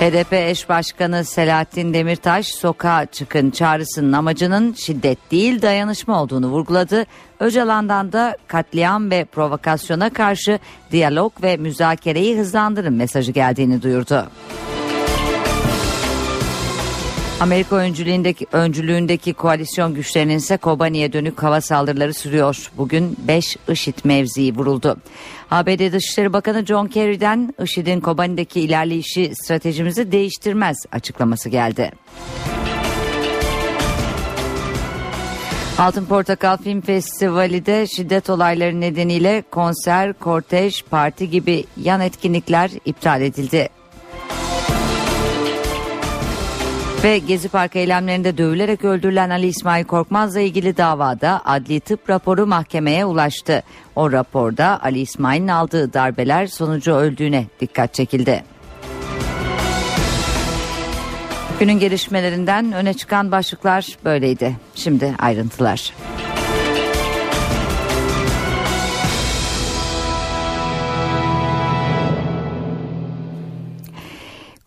HDP eş başkanı Selahattin Demirtaş sokağa çıkın çağrısının amacının şiddet değil dayanışma olduğunu vurguladı. Öcalan'dan da katliam ve provokasyona karşı diyalog ve müzakereyi hızlandırın mesajı geldiğini duyurdu. Amerika öncülüğündeki, öncülüğündeki koalisyon güçlerinin ise Kobani'ye dönük hava saldırıları sürüyor. Bugün 5 IŞİD mevzii vuruldu. ABD Dışişleri Bakanı John Kerry'den IŞİD'in Kobani'deki ilerleyişi stratejimizi değiştirmez açıklaması geldi. Altın Portakal Film Festivali'de şiddet olayları nedeniyle konser, kortej, parti gibi yan etkinlikler iptal edildi. Ve Gezi Parkı eylemlerinde dövülerek öldürülen Ali İsmail Korkmaz'la ilgili davada adli tıp raporu mahkemeye ulaştı. O raporda Ali İsmail'in aldığı darbeler sonucu öldüğüne dikkat çekildi. Günün gelişmelerinden öne çıkan başlıklar böyleydi. Şimdi ayrıntılar.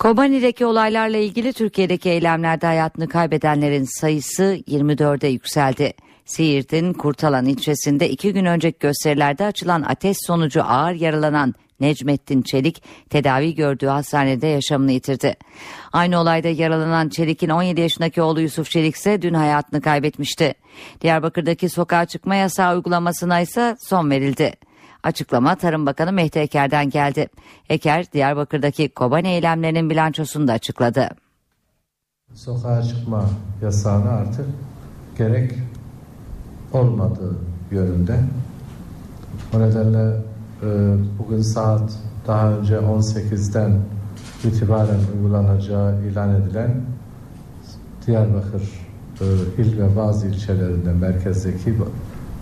Kobani'deki olaylarla ilgili Türkiye'deki eylemlerde hayatını kaybedenlerin sayısı 24'e yükseldi. Siirt'in Kurtalan ilçesinde iki gün önceki gösterilerde açılan ateş sonucu ağır yaralanan Necmettin Çelik tedavi gördüğü hastanede yaşamını yitirdi. Aynı olayda yaralanan Çelik'in 17 yaşındaki oğlu Yusuf Çelik ise dün hayatını kaybetmişti. Diyarbakır'daki sokağa çıkma yasağı uygulamasına ise son verildi. Açıklama Tarım Bakanı Mehdi Eker'den geldi. Eker, Diyarbakır'daki Kobani eylemlerinin bilançosunu da açıkladı. Sokağa çıkma yasağına artık gerek olmadığı yönünde. O nedenle e, bugün saat daha önce 18'den itibaren uygulanacağı ilan edilen Diyarbakır e, il ve bazı ilçelerinde merkezdeki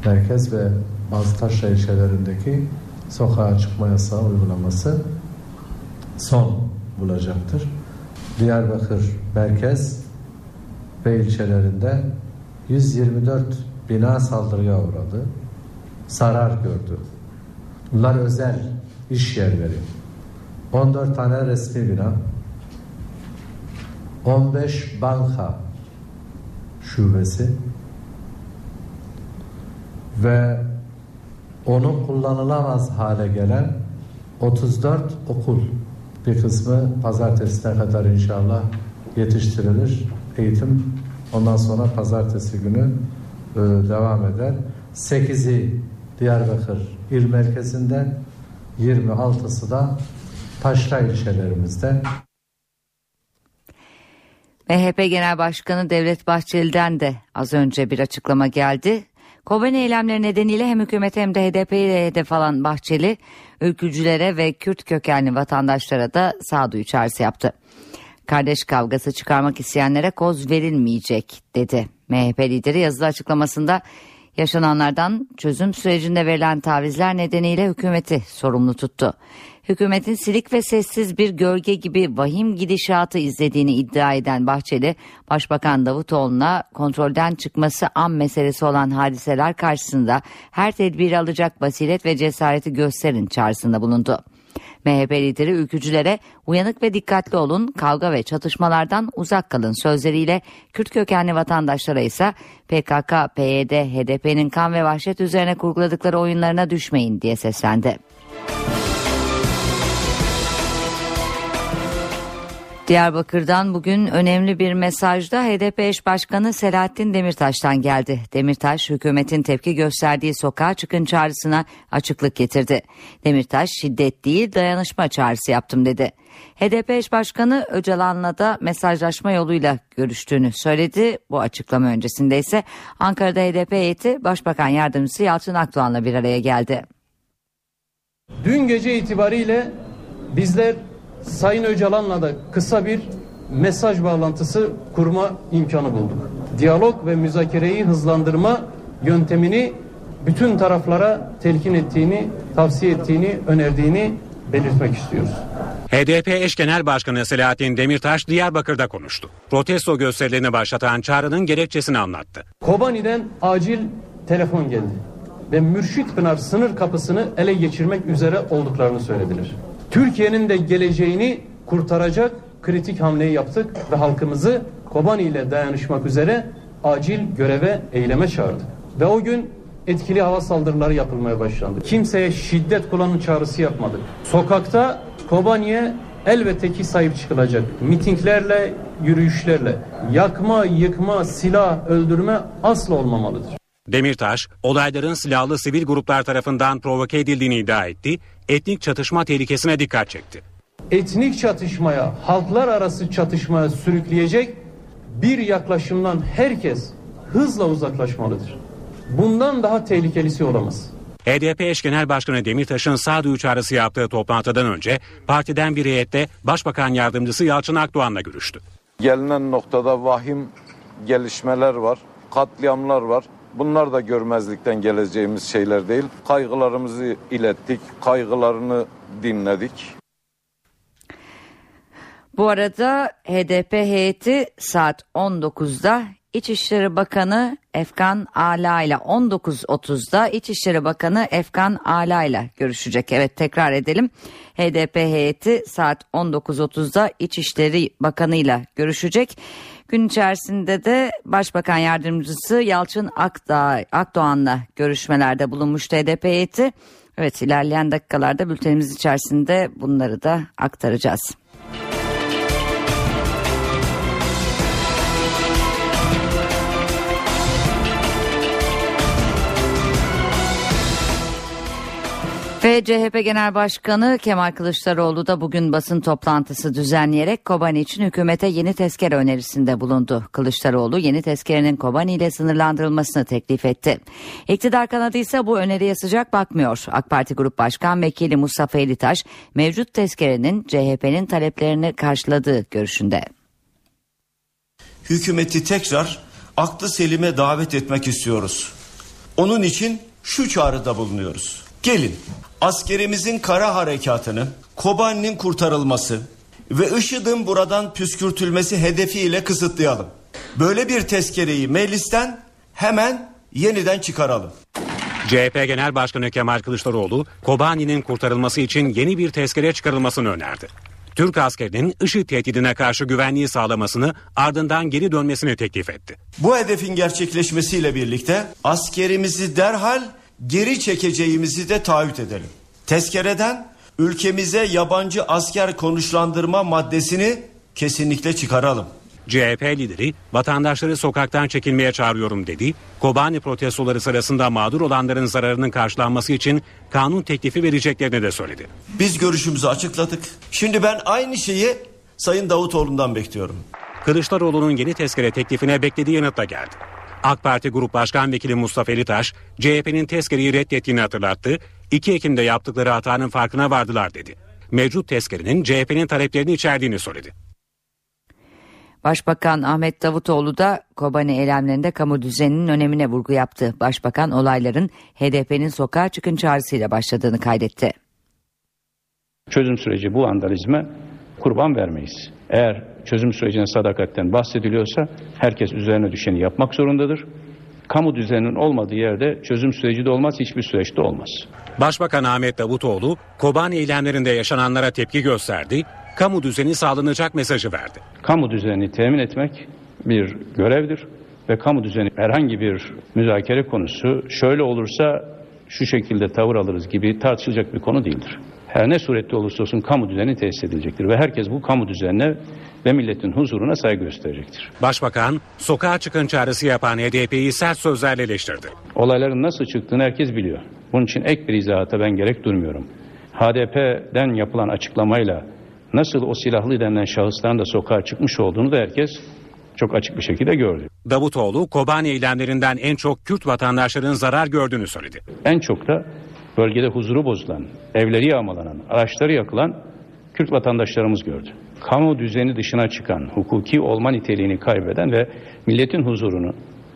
merkez ve bazı taşra ilçelerindeki sokağa çıkma yasağı uygulaması son bulacaktır. Diyarbakır merkez ve ilçelerinde 124 bina saldırıya uğradı. Zarar gördü. Bunlar özel iş yerleri. 14 tane resmi bina, 15 banka şubesi ve onu kullanılamaz hale gelen 34 okul bir kısmı pazartesine kadar inşallah yetiştirilir. Eğitim ondan sonra pazartesi günü e, devam eder. 8'i Diyarbakır il merkezinden 26'sı da taşra ilçelerimizde. MHP Genel Başkanı Devlet Bahçeli'den de az önce bir açıklama geldi. Kobani eylemleri nedeniyle hem hükümet hem de HDP'yi de hedef alan Bahçeli, ülkücülere ve Kürt kökenli vatandaşlara da sağduyu çağrısı yaptı. Kardeş kavgası çıkarmak isteyenlere koz verilmeyecek dedi. MHP lideri yazılı açıklamasında yaşananlardan çözüm sürecinde verilen tavizler nedeniyle hükümeti sorumlu tuttu hükümetin silik ve sessiz bir gölge gibi vahim gidişatı izlediğini iddia eden Bahçeli, Başbakan Davutoğlu'na kontrolden çıkması an meselesi olan hadiseler karşısında her tedbiri alacak basiret ve cesareti gösterin çağrısında bulundu. MHP lideri ülkücülere uyanık ve dikkatli olun, kavga ve çatışmalardan uzak kalın sözleriyle Kürt kökenli vatandaşlara ise PKK, PYD, HDP'nin kan ve vahşet üzerine kurguladıkları oyunlarına düşmeyin diye seslendi. Diyarbakır'dan bugün önemli bir mesaj da HDP eş başkanı Selahattin Demirtaş'tan geldi. Demirtaş hükümetin tepki gösterdiği sokağa çıkın çağrısına açıklık getirdi. Demirtaş şiddet değil dayanışma çağrısı yaptım dedi. HDP eş başkanı Öcalan'la da mesajlaşma yoluyla görüştüğünü söyledi. Bu açıklama öncesinde ise Ankara'da HDP heyeti Başbakan Yardımcısı Yalçın Akdoğan'la bir araya geldi. Dün gece itibariyle bizler Sayın Öcalan'la da kısa bir mesaj bağlantısı kurma imkanı bulduk. Diyalog ve müzakereyi hızlandırma yöntemini bütün taraflara telkin ettiğini, tavsiye ettiğini, önerdiğini belirtmek istiyoruz. HDP eş genel başkanı Selahattin Demirtaş Diyarbakır'da konuştu. Protesto gösterilerini başlatan çağrının gerekçesini anlattı. Kobani'den acil telefon geldi ve Mürşit Pınar sınır kapısını ele geçirmek üzere olduklarını söylediler. Türkiye'nin de geleceğini kurtaracak kritik hamleyi yaptık ve halkımızı Kobani ile dayanışmak üzere acil göreve, eyleme çağırdık. Ve o gün etkili hava saldırıları yapılmaya başlandı. Kimseye şiddet kullanın çağrısı yapmadık. Sokakta Kobani'ye elbette ki sahip çıkılacak. Mitinglerle, yürüyüşlerle. Yakma, yıkma, silah, öldürme asla olmamalıdır. Demirtaş, olayların silahlı sivil gruplar tarafından provoke edildiğini iddia etti, etnik çatışma tehlikesine dikkat çekti. Etnik çatışmaya, halklar arası çatışmaya sürükleyecek bir yaklaşımdan herkes hızla uzaklaşmalıdır. Bundan daha tehlikelisi olamaz. HDP eş genel başkanı Demirtaş'ın sağduyu çağrısı yaptığı toplantıdan önce partiden bir heyette Başbakan Yardımcısı Yalçın Akdoğan'la görüştü. Gelinen noktada vahim gelişmeler var, katliamlar var. Bunlar da görmezlikten geleceğimiz şeyler değil. Kaygılarımızı ilettik, kaygılarını dinledik. Bu arada HDP heyeti saat 19'da İçişleri Bakanı Efkan Ala ile 19.30'da İçişleri Bakanı Efkan Ala ile görüşecek. Evet tekrar edelim. HDP heyeti saat 19.30'da İçişleri Bakanı ile görüşecek. Gün içerisinde de Başbakan Yardımcısı Yalçın Akdağ, Akdoğan'la görüşmelerde bulunmuştu HDP heyeti. Evet ilerleyen dakikalarda bültenimiz içerisinde bunları da aktaracağız. Ve CHP Genel Başkanı Kemal Kılıçdaroğlu da bugün basın toplantısı düzenleyerek Kobani için hükümete yeni tezkere önerisinde bulundu. Kılıçdaroğlu yeni tezkerenin Kobani ile sınırlandırılmasını teklif etti. İktidar kanadı ise bu öneriye sıcak bakmıyor. AK Parti Grup Başkan Vekili Mustafa Elitaş mevcut tezkerenin CHP'nin taleplerini karşıladığı görüşünde. Hükümeti tekrar aklı selime davet etmek istiyoruz. Onun için şu çağrıda bulunuyoruz. Gelin askerimizin kara harekatını, Kobani'nin kurtarılması ve IŞİD'in buradan püskürtülmesi hedefiyle kısıtlayalım. Böyle bir tezkereyi meclisten hemen yeniden çıkaralım. CHP Genel Başkanı Kemal Kılıçdaroğlu, Kobani'nin kurtarılması için yeni bir tezkere çıkarılmasını önerdi. Türk askerinin IŞİD tehdidine karşı güvenliği sağlamasını ardından geri dönmesini teklif etti. Bu hedefin gerçekleşmesiyle birlikte askerimizi derhal geri çekeceğimizi de taahhüt edelim. Tezkereden ülkemize yabancı asker konuşlandırma maddesini kesinlikle çıkaralım. CHP lideri vatandaşları sokaktan çekilmeye çağırıyorum dedi. Kobani protestoları sırasında mağdur olanların zararının karşılanması için kanun teklifi vereceklerini de söyledi. Biz görüşümüzü açıkladık. Şimdi ben aynı şeyi Sayın Davutoğlu'ndan bekliyorum. Kılıçdaroğlu'nun yeni tezkere teklifine beklediği yanıtla geldi. AK Parti Grup Başkan Vekili Mustafa Elitaş, CHP'nin tezkereyi reddettiğini hatırlattı. 2 Ekim'de yaptıkları hatanın farkına vardılar dedi. Mevcut tezkerenin CHP'nin taleplerini içerdiğini söyledi. Başbakan Ahmet Davutoğlu da Kobani eylemlerinde kamu düzeninin önemine vurgu yaptı. Başbakan olayların HDP'nin sokağa çıkın çağrısıyla başladığını kaydetti. Çözüm süreci bu vandalizme kurban vermeyiz. Eğer çözüm sürecinin sadakatten bahsediliyorsa herkes üzerine düşeni yapmak zorundadır. Kamu düzeninin olmadığı yerde çözüm süreci de olmaz, hiçbir süreçte olmaz. Başbakan Ahmet Davutoğlu, Kobani eylemlerinde yaşananlara tepki gösterdi, kamu düzeni sağlanacak mesajı verdi. Kamu düzenini temin etmek bir görevdir ve kamu düzeni herhangi bir müzakere konusu şöyle olursa şu şekilde tavır alırız gibi tartışılacak bir konu değildir. Her ne surette olursa olsun kamu düzeni tesis edilecektir ve herkes bu kamu düzenine ve milletin huzuruna saygı gösterecektir. Başbakan, sokağa çıkın çağrısı yapan HDP'yi sert sözlerle eleştirdi. Olayların nasıl çıktığını herkes biliyor. Bunun için ek bir izahata ben gerek durmuyorum. HDP'den yapılan açıklamayla nasıl o silahlı denilen şahısların da sokağa çıkmış olduğunu da herkes çok açık bir şekilde gördü. Davutoğlu, Kobani eylemlerinden en çok Kürt vatandaşların zarar gördüğünü söyledi. En çok da bölgede huzuru bozulan, evleri yağmalanan, araçları yakılan Kürt vatandaşlarımız gördü. Kamu düzeni dışına çıkan, hukuki olma niteliğini kaybeden ve milletin huzurunu,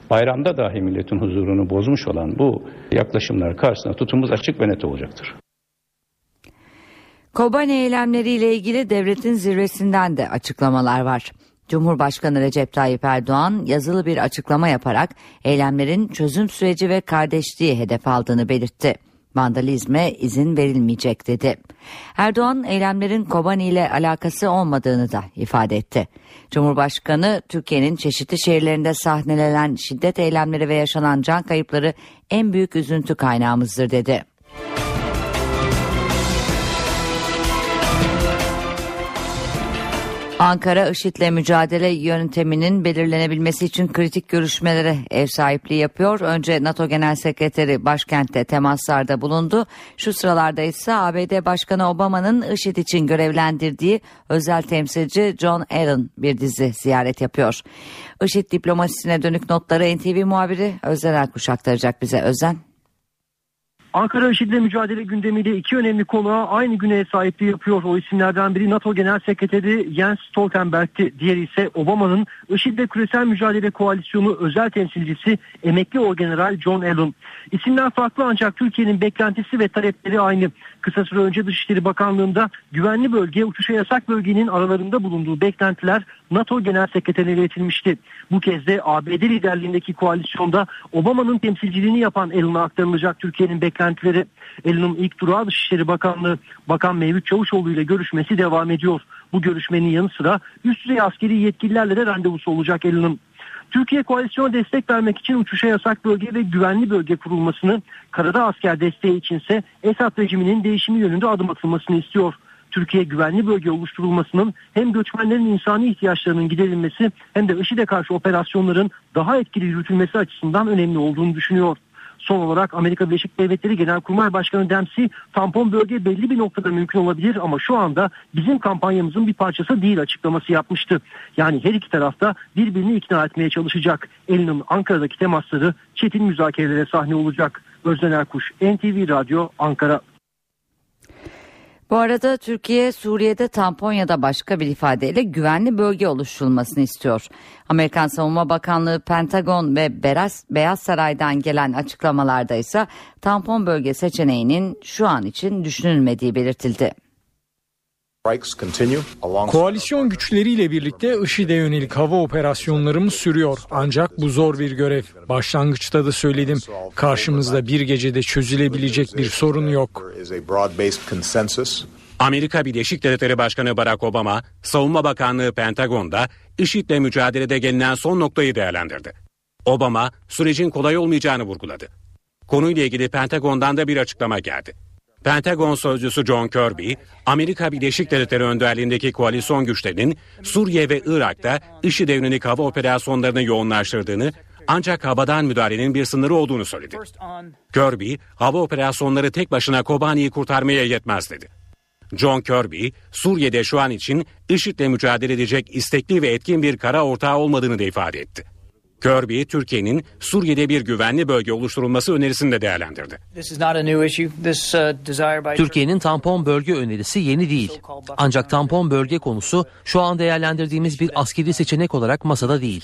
bayramda dahi milletin huzurunu bozmuş olan bu yaklaşımlar karşısında tutumumuz açık ve net olacaktır. Kobani eylemleriyle ilgili devletin zirvesinden de açıklamalar var. Cumhurbaşkanı Recep Tayyip Erdoğan yazılı bir açıklama yaparak eylemlerin çözüm süreci ve kardeşliği hedef aldığını belirtti. Vandalizme izin verilmeyecek dedi. Erdoğan eylemlerin Kobani ile alakası olmadığını da ifade etti. Cumhurbaşkanı Türkiye'nin çeşitli şehirlerinde sahnelenen şiddet eylemleri ve yaşanan can kayıpları en büyük üzüntü kaynağımızdır dedi. Ankara IŞİD'le mücadele yönteminin belirlenebilmesi için kritik görüşmelere ev sahipliği yapıyor. Önce NATO Genel Sekreteri başkentte temaslarda bulundu. Şu sıralarda ise ABD Başkanı Obama'nın IŞİD için görevlendirdiği özel temsilci John Allen bir dizi ziyaret yapıyor. IŞİD diplomasisine dönük notları NTV muhabiri Özen Erkuş aktaracak bize. Özen. Ankara IŞİD'le mücadele gündemiyle iki önemli konuğa aynı güne sahipliği yapıyor. O isimlerden biri NATO Genel Sekreteri Jens Stoltenberg'ti. Diğeri ise Obama'nın IŞİD'le küresel mücadele koalisyonu özel temsilcisi emekli orgeneral John Allen. İsimler farklı ancak Türkiye'nin beklentisi ve talepleri aynı. Kısa süre önce Dışişleri Bakanlığı'nda güvenli bölge, uçuşa yasak bölgenin aralarında bulunduğu beklentiler NATO Genel Sekreterine iletilmişti. Bu kez de ABD liderliğindeki koalisyonda Obama'nın temsilciliğini yapan Allen'a aktarılacak Türkiye'nin beklentileri. Allen'ın ilk durağı Dışişleri Bakanlığı Bakan Mevlüt Çavuşoğlu ile görüşmesi devam ediyor. Bu görüşmenin yanı sıra üst düzey askeri yetkililerle de randevusu olacak Allen'ın. Türkiye koalisyona destek vermek için uçuşa yasak bölge ve güvenli bölge kurulmasını, karada asker desteği içinse Esad rejiminin değişimi yönünde adım atılmasını istiyor. Türkiye güvenli bölge oluşturulmasının hem göçmenlerin insani ihtiyaçlarının giderilmesi hem de IŞİD'e karşı operasyonların daha etkili yürütülmesi açısından önemli olduğunu düşünüyor. Son olarak Amerika Birleşik Devletleri Genelkurmay Başkanı Dempsey tampon bölge belli bir noktada mümkün olabilir ama şu anda bizim kampanyamızın bir parçası değil açıklaması yapmıştı. Yani her iki tarafta birbirini ikna etmeye çalışacak. Elinin Ankara'daki temasları çetin müzakerelere sahne olacak. Özden Erkuş, NTV Radyo, Ankara. Bu arada Türkiye Suriye'de tampon da başka bir ifadeyle güvenli bölge oluşturulmasını istiyor. Amerikan Savunma Bakanlığı, Pentagon ve Beyaz Saray'dan gelen açıklamalarda ise tampon bölge seçeneğinin şu an için düşünülmediği belirtildi. Koalisyon güçleriyle birlikte IŞİD'e yönelik hava operasyonlarımız sürüyor. Ancak bu zor bir görev. Başlangıçta da söyledim. Karşımızda bir gecede çözülebilecek bir sorun yok. Amerika Birleşik Devletleri Başkanı Barack Obama, Savunma Bakanlığı Pentagon'da IŞİD'le mücadelede gelinen son noktayı değerlendirdi. Obama, sürecin kolay olmayacağını vurguladı. Konuyla ilgili Pentagon'dan da bir açıklama geldi. Pentagon sözcüsü John Kirby, Amerika Birleşik Devletleri önderliğindeki koalisyon güçlerinin Suriye ve Irak'ta IŞİD'e yönelik hava operasyonlarını yoğunlaştırdığını ancak havadan müdahalenin bir sınırı olduğunu söyledi. Kirby, hava operasyonları tek başına Kobani'yi kurtarmaya yetmez dedi. John Kirby, Suriye'de şu an için IŞİD'le mücadele edecek istekli ve etkin bir kara ortağı olmadığını da ifade etti. Kirby, Türkiye'nin Suriye'de bir güvenli bölge oluşturulması önerisini de değerlendirdi. Türkiye'nin tampon bölge önerisi yeni değil. Ancak tampon bölge konusu şu an değerlendirdiğimiz bir askeri seçenek olarak masada değil.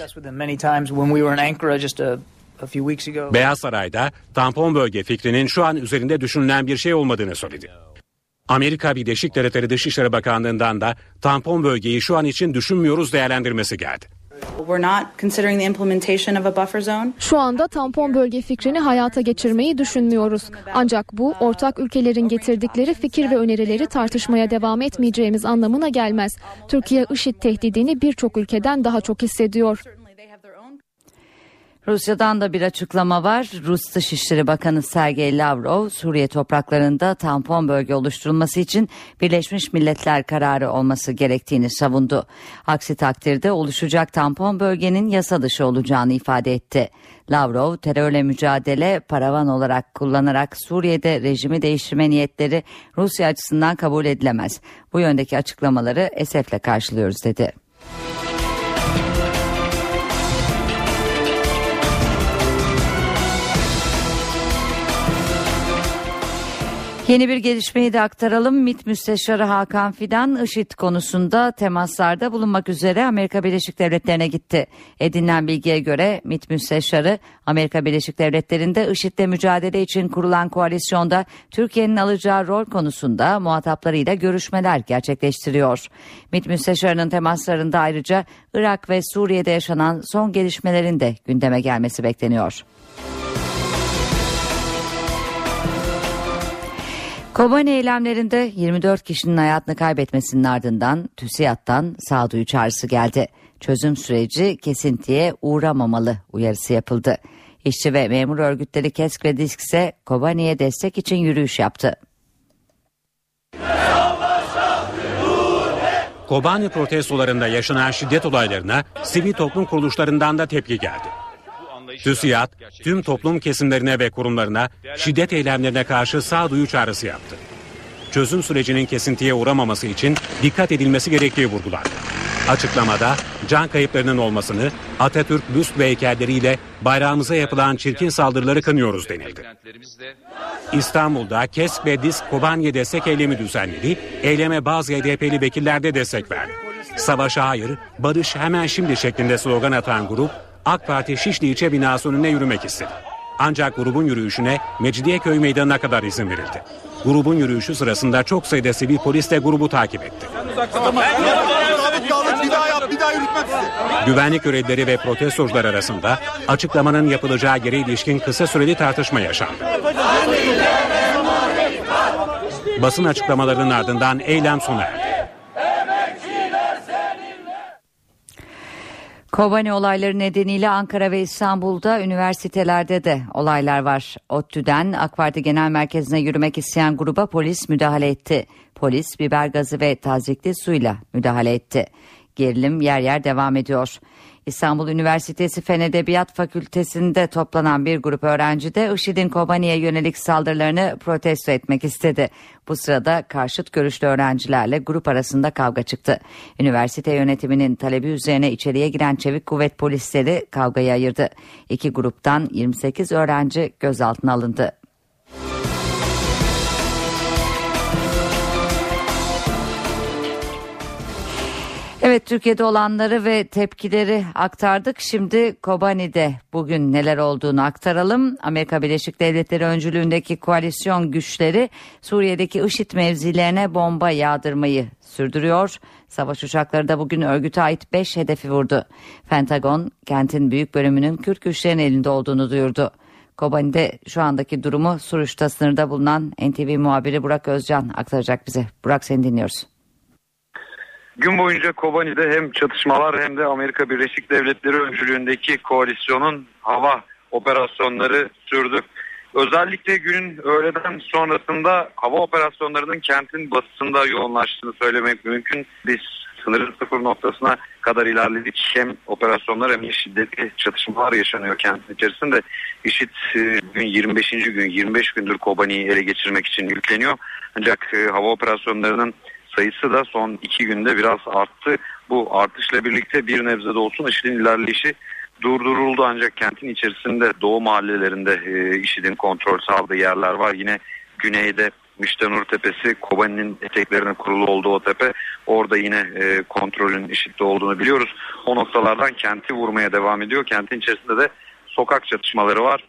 Beyaz Saray'da tampon bölge fikrinin şu an üzerinde düşünülen bir şey olmadığını söyledi. Amerika Birleşik Devletleri Dışişleri Bakanlığı'ndan da tampon bölgeyi şu an için düşünmüyoruz değerlendirmesi geldi. Şu anda tampon bölge fikrini hayata geçirmeyi düşünmüyoruz. Ancak bu ortak ülkelerin getirdikleri fikir ve önerileri tartışmaya devam etmeyeceğimiz anlamına gelmez. Türkiye IŞİD tehdidini birçok ülkeden daha çok hissediyor. Rusya'dan da bir açıklama var. Rus Dışişleri Bakanı Sergey Lavrov, Suriye topraklarında tampon bölge oluşturulması için Birleşmiş Milletler kararı olması gerektiğini savundu. Aksi takdirde oluşacak tampon bölgenin yasa dışı olacağını ifade etti. Lavrov, terörle mücadele paravan olarak kullanarak Suriye'de rejimi değiştirme niyetleri Rusya açısından kabul edilemez. Bu yöndeki açıklamaları esefle karşılıyoruz dedi. Yeni bir gelişmeyi de aktaralım. MİT Müsteşarı Hakan Fidan IŞİD konusunda temaslarda bulunmak üzere Amerika Birleşik Devletleri'ne gitti. Edinilen bilgiye göre MİT Müsteşarı Amerika Birleşik Devletleri'nde IŞİD'le mücadele için kurulan koalisyonda Türkiye'nin alacağı rol konusunda muhataplarıyla görüşmeler gerçekleştiriyor. MİT Müsteşarı'nın temaslarında ayrıca Irak ve Suriye'de yaşanan son gelişmelerin de gündeme gelmesi bekleniyor. Kobani eylemlerinde 24 kişinin hayatını kaybetmesinin ardından TÜSİAD'dan sağduyu çağrısı geldi. Çözüm süreci kesintiye uğramamalı uyarısı yapıldı. İşçi ve memur örgütleri KESK ve DİSK ise Kobani'ye destek için yürüyüş yaptı. Kobani protestolarında yaşanan şiddet olaylarına sivil toplum kuruluşlarından da tepki geldi. TÜSİAD tüm toplum kesimlerine ve kurumlarına şiddet eylemlerine karşı sağduyu çağrısı yaptı. Çözüm sürecinin kesintiye uğramaması için dikkat edilmesi gerektiği vurgulandı. Açıklamada can kayıplarının olmasını Atatürk büst ve heykelleriyle bayrağımıza yapılan çirkin saldırıları kınıyoruz denildi. İstanbul'da KESK ve DİSK Kobani'ye destek eylemi düzenledi. Eyleme bazı HDP'li vekiller de destek verdi. Savaşa hayır, barış hemen şimdi şeklinde slogan atan grup AK Parti Şişli ilçe binası önüne yürümek istedi. Ancak grubun yürüyüşüne Mecidiyeköy meydanına kadar izin verildi. Grubun yürüyüşü sırasında çok sayıda sivil polis de grubu takip etti. Güvenlik görevlileri ve protestocular arasında açıklamanın yapılacağı yere ilişkin kısa süreli tartışma yaşandı. Basın açıklamalarının ardından eylem sona erdi. Kobani olayları nedeniyle Ankara ve İstanbul'da üniversitelerde de olaylar var. ODTÜ'den AK Genel Merkezi'ne yürümek isteyen gruba polis müdahale etti. Polis biber gazı ve tazikli suyla müdahale etti. Gerilim yer yer devam ediyor. İstanbul Üniversitesi Fen Edebiyat Fakültesi'nde toplanan bir grup öğrenci de IŞİD'in Kobani'ye yönelik saldırılarını protesto etmek istedi. Bu sırada karşıt görüşlü öğrencilerle grup arasında kavga çıktı. Üniversite yönetiminin talebi üzerine içeriye giren çevik kuvvet polisleri kavgayı ayırdı. İki gruptan 28 öğrenci gözaltına alındı. Evet Türkiye'de olanları ve tepkileri aktardık. Şimdi Kobani'de bugün neler olduğunu aktaralım. Amerika Birleşik Devletleri öncülüğündeki koalisyon güçleri Suriye'deki IŞİD mevzilerine bomba yağdırmayı sürdürüyor. Savaş uçakları da bugün örgüte ait 5 hedefi vurdu. Pentagon kentin büyük bölümünün Kürt güçlerin elinde olduğunu duyurdu. Kobani'de şu andaki durumu Suruç'ta sınırda bulunan NTV muhabiri Burak Özcan aktaracak bize. Burak seni dinliyoruz. Gün boyunca Kobani'de hem çatışmalar hem de Amerika Birleşik Devletleri öncülüğündeki koalisyonun hava operasyonları sürdü. Özellikle günün öğleden sonrasında hava operasyonlarının kentin batısında yoğunlaştığını söylemek mümkün. Biz sınırın sıfır noktasına kadar ilerledik. Hem operasyonlar hem de şiddetli çatışmalar yaşanıyor kentin içerisinde. IŞİD gün 25. gün 25 gündür Kobani'yi ele geçirmek için yükleniyor. Ancak e, hava operasyonlarının sayısı da son iki günde biraz arttı. Bu artışla birlikte bir nebze de olsun IŞİD'in ilerleyişi durduruldu ancak kentin içerisinde doğu mahallelerinde e, IŞİD'in kontrol sağladığı yerler var. Yine güneyde Miştanur Tepesi, Kobani'nin eteklerine kurulu olduğu o tepe. Orada yine e, kontrolün IŞİD'de olduğunu biliyoruz. O noktalardan kenti vurmaya devam ediyor. Kentin içerisinde de sokak çatışmaları var.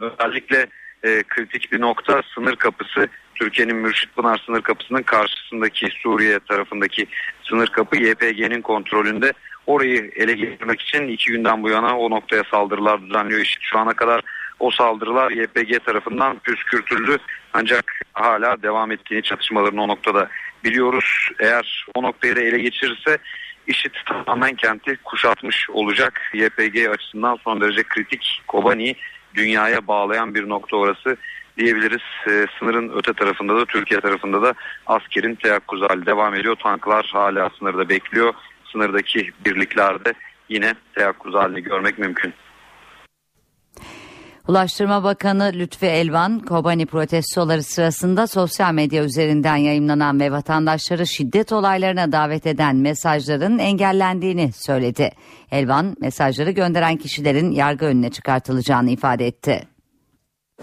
Özellikle e, kritik bir nokta sınır kapısı Türkiye'nin Mürşit Pınar sınır kapısının karşısındaki Suriye tarafındaki sınır kapı YPG'nin kontrolünde. orayı ele geçirmek için iki günden bu yana o noktaya saldırılar düzenliyor. İşte şu ana kadar o saldırılar YPG tarafından püskürtüldü. Ancak hala devam ettiğini çatışmaların o noktada biliyoruz. Eğer o noktayı da ele geçirirse IŞİD tamamen kenti kuşatmış olacak. YPG açısından son derece kritik. Kobani dünyaya bağlayan bir nokta orası diyebiliriz. Ee, sınırın öte tarafında da Türkiye tarafında da askerin teyakkuz hali devam ediyor. Tanklar hala sınırda bekliyor. Sınırdaki birliklerde yine teyakkuz halini görmek mümkün. Ulaştırma Bakanı Lütfi Elvan, Kobani protestoları sırasında sosyal medya üzerinden yayınlanan ve vatandaşları şiddet olaylarına davet eden mesajların engellendiğini söyledi. Elvan, mesajları gönderen kişilerin yargı önüne çıkartılacağını ifade etti.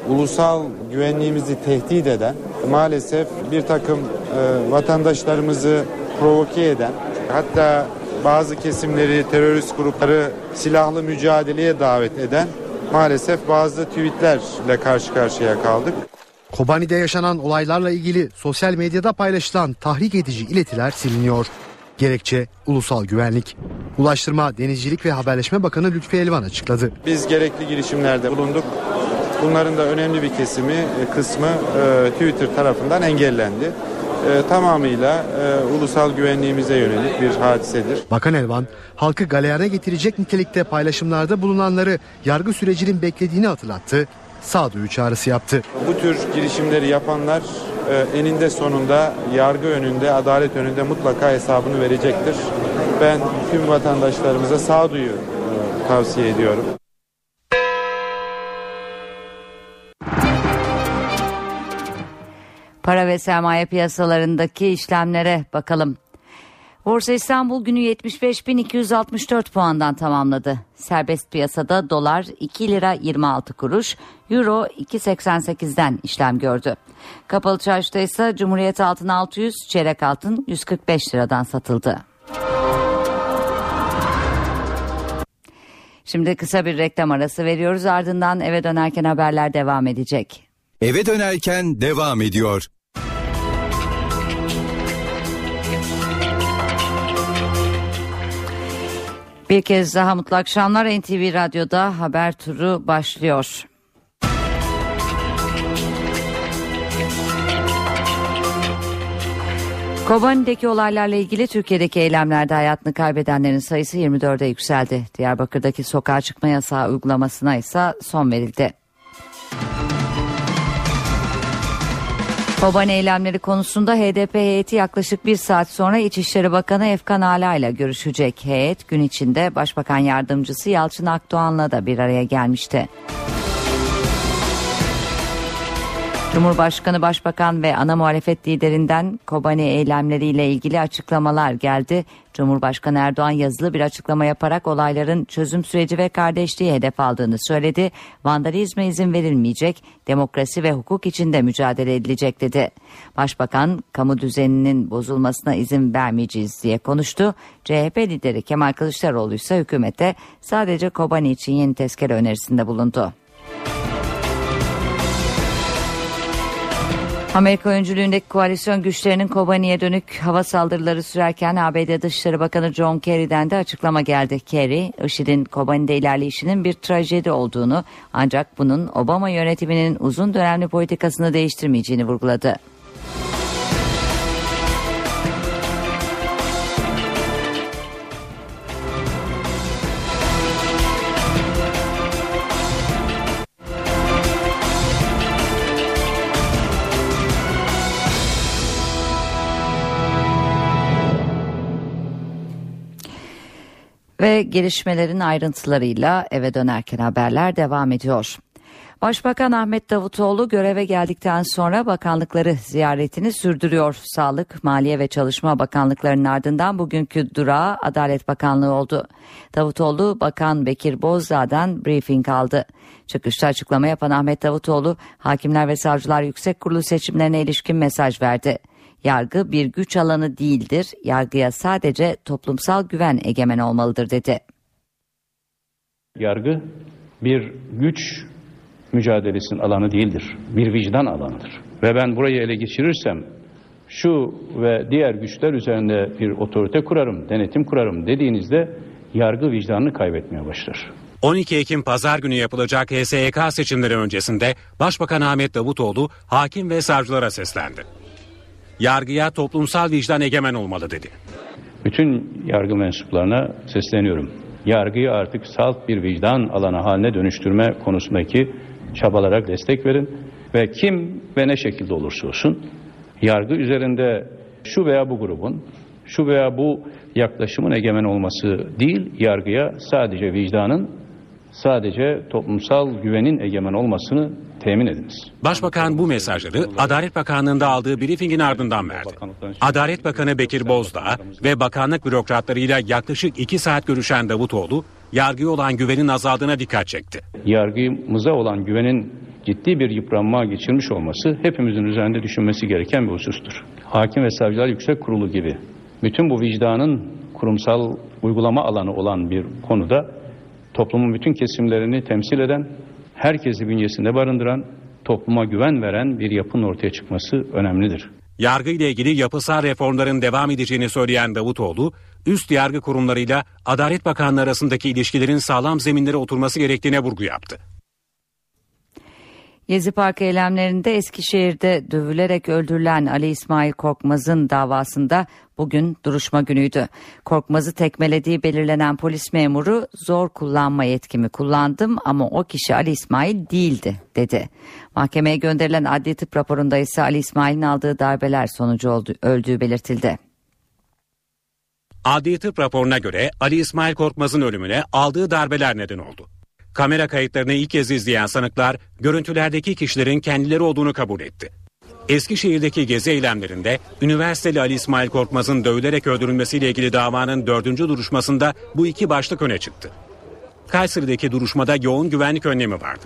Ulusal güvenliğimizi tehdit eden, maalesef bir takım e, vatandaşlarımızı provoke eden, hatta bazı kesimleri, terörist grupları silahlı mücadeleye davet eden maalesef bazı tweetlerle karşı karşıya kaldık. Kobani'de yaşanan olaylarla ilgili sosyal medyada paylaşılan tahrik edici iletiler siliniyor. Gerekçe ulusal güvenlik. Ulaştırma, Denizcilik ve Haberleşme Bakanı Lütfi Elvan açıkladı. Biz gerekli girişimlerde bulunduk. Bunların da önemli bir kesimi, e, kısmı e, Twitter tarafından engellendi. E, tamamıyla e, ulusal güvenliğimize yönelik bir hadisedir. Bakan Elvan, halkı galeyana getirecek nitelikte paylaşımlarda bulunanları yargı sürecinin beklediğini hatırlattı. Sağduyu çağrısı yaptı. Bu tür girişimleri yapanlar e, eninde sonunda yargı önünde, adalet önünde mutlaka hesabını verecektir. Ben tüm vatandaşlarımıza sağduyu e, tavsiye ediyorum. Para ve sermaye piyasalarındaki işlemlere bakalım. Borsa İstanbul günü 75.264 puandan tamamladı. Serbest piyasada dolar 2 lira 26 kuruş, euro 2.88'den işlem gördü. Kapalı çarşıda ise Cumhuriyet altın 600, çeyrek altın 145 liradan satıldı. Şimdi kısa bir reklam arası veriyoruz ardından eve dönerken haberler devam edecek. Eve dönerken devam ediyor. Bir kez daha mutlu akşamlar NTV Radyo'da haber turu başlıyor. Kobani'deki olaylarla ilgili Türkiye'deki eylemlerde hayatını kaybedenlerin sayısı 24'e yükseldi. Diyarbakır'daki sokağa çıkma yasağı uygulamasına ise son verildi. Kobani eylemleri konusunda HDP heyeti yaklaşık bir saat sonra İçişleri Bakanı Efkan Ala ile görüşecek. Heyet gün içinde Başbakan Yardımcısı Yalçın Akdoğan'la da bir araya gelmişti. Cumhurbaşkanı, Başbakan ve ana muhalefet liderinden Kobani eylemleriyle ilgili açıklamalar geldi. Cumhurbaşkanı Erdoğan yazılı bir açıklama yaparak olayların çözüm süreci ve kardeşliği hedef aldığını söyledi. Vandalizme izin verilmeyecek, demokrasi ve hukuk içinde mücadele edilecek dedi. Başbakan, kamu düzeninin bozulmasına izin vermeyeceğiz diye konuştu. CHP lideri Kemal Kılıçdaroğlu ise hükümete sadece Kobani için yeni tezkere önerisinde bulundu. Amerika öncülüğündeki koalisyon güçlerinin Kobani'ye dönük hava saldırıları sürerken ABD Dışişleri Bakanı John Kerry'den de açıklama geldi. Kerry, IŞİD'in Kobani'de ilerleyişinin bir trajedi olduğunu ancak bunun Obama yönetiminin uzun dönemli politikasını değiştirmeyeceğini vurguladı. Ve gelişmelerin ayrıntılarıyla eve dönerken haberler devam ediyor. Başbakan Ahmet Davutoğlu göreve geldikten sonra bakanlıkları ziyaretini sürdürüyor. Sağlık, Maliye ve Çalışma Bakanlıklarının ardından bugünkü durağı Adalet Bakanlığı oldu. Davutoğlu Bakan Bekir Bozdağ'dan briefing aldı. Çıkışta açıklama yapan Ahmet Davutoğlu, Hakimler ve Savcılar Yüksek Kurulu seçimlerine ilişkin mesaj verdi. Yargı bir güç alanı değildir, yargıya sadece toplumsal güven egemen olmalıdır dedi. Yargı bir güç mücadelesinin alanı değildir. Bir vicdan alanıdır. Ve ben burayı ele geçirirsem şu ve diğer güçler üzerinde bir otorite kurarım, denetim kurarım dediğinizde yargı vicdanını kaybetmeye başlar. 12 Ekim pazar günü yapılacak HSYK seçimleri öncesinde Başbakan Ahmet Davutoğlu hakim ve savcılara seslendi. Yargıya toplumsal vicdan egemen olmalı dedi. Bütün yargı mensuplarına sesleniyorum. Yargıyı artık salt bir vicdan alanı haline dönüştürme konusundaki çabalara destek verin ve kim ve ne şekilde olursa olsun yargı üzerinde şu veya bu grubun şu veya bu yaklaşımın egemen olması değil yargıya sadece vicdanın sadece toplumsal güvenin egemen olmasını temin ediniz. Başbakan bu mesajları Adalet Bakanlığı'nda aldığı briefingin ardından verdi. Adalet Bakanı Bekir Bozdağ ve bakanlık bürokratlarıyla yaklaşık iki saat görüşen Davutoğlu, yargıya olan güvenin azaldığına dikkat çekti. Yargımıza olan güvenin ciddi bir yıpranma geçirmiş olması hepimizin üzerinde düşünmesi gereken bir husustur. Hakim ve Savcılar Yüksek Kurulu gibi bütün bu vicdanın kurumsal uygulama alanı olan bir konuda toplumun bütün kesimlerini temsil eden, herkesi bünyesinde barındıran, topluma güven veren bir yapının ortaya çıkması önemlidir. Yargı ile ilgili yapısal reformların devam edeceğini söyleyen Davutoğlu, üst yargı kurumlarıyla Adalet Bakanlığı arasındaki ilişkilerin sağlam zeminlere oturması gerektiğine vurgu yaptı. Gezi Parkı eylemlerinde Eskişehir'de dövülerek öldürülen Ali İsmail Korkmaz'ın davasında bugün duruşma günüydü. Korkmaz'ı tekmelediği belirlenen polis memuru zor kullanma yetkimi kullandım ama o kişi Ali İsmail değildi dedi. Mahkemeye gönderilen adli tıp raporunda ise Ali İsmail'in aldığı darbeler sonucu öldüğü belirtildi. Adli tıp raporuna göre Ali İsmail Korkmaz'ın ölümüne aldığı darbeler neden oldu. Kamera kayıtlarını ilk kez izleyen sanıklar görüntülerdeki kişilerin kendileri olduğunu kabul etti. Eskişehir'deki gezi eylemlerinde üniversiteli Ali İsmail Korkmaz'ın dövülerek öldürülmesiyle ilgili davanın dördüncü duruşmasında bu iki başlık öne çıktı. Kayseri'deki duruşmada yoğun güvenlik önlemi vardı.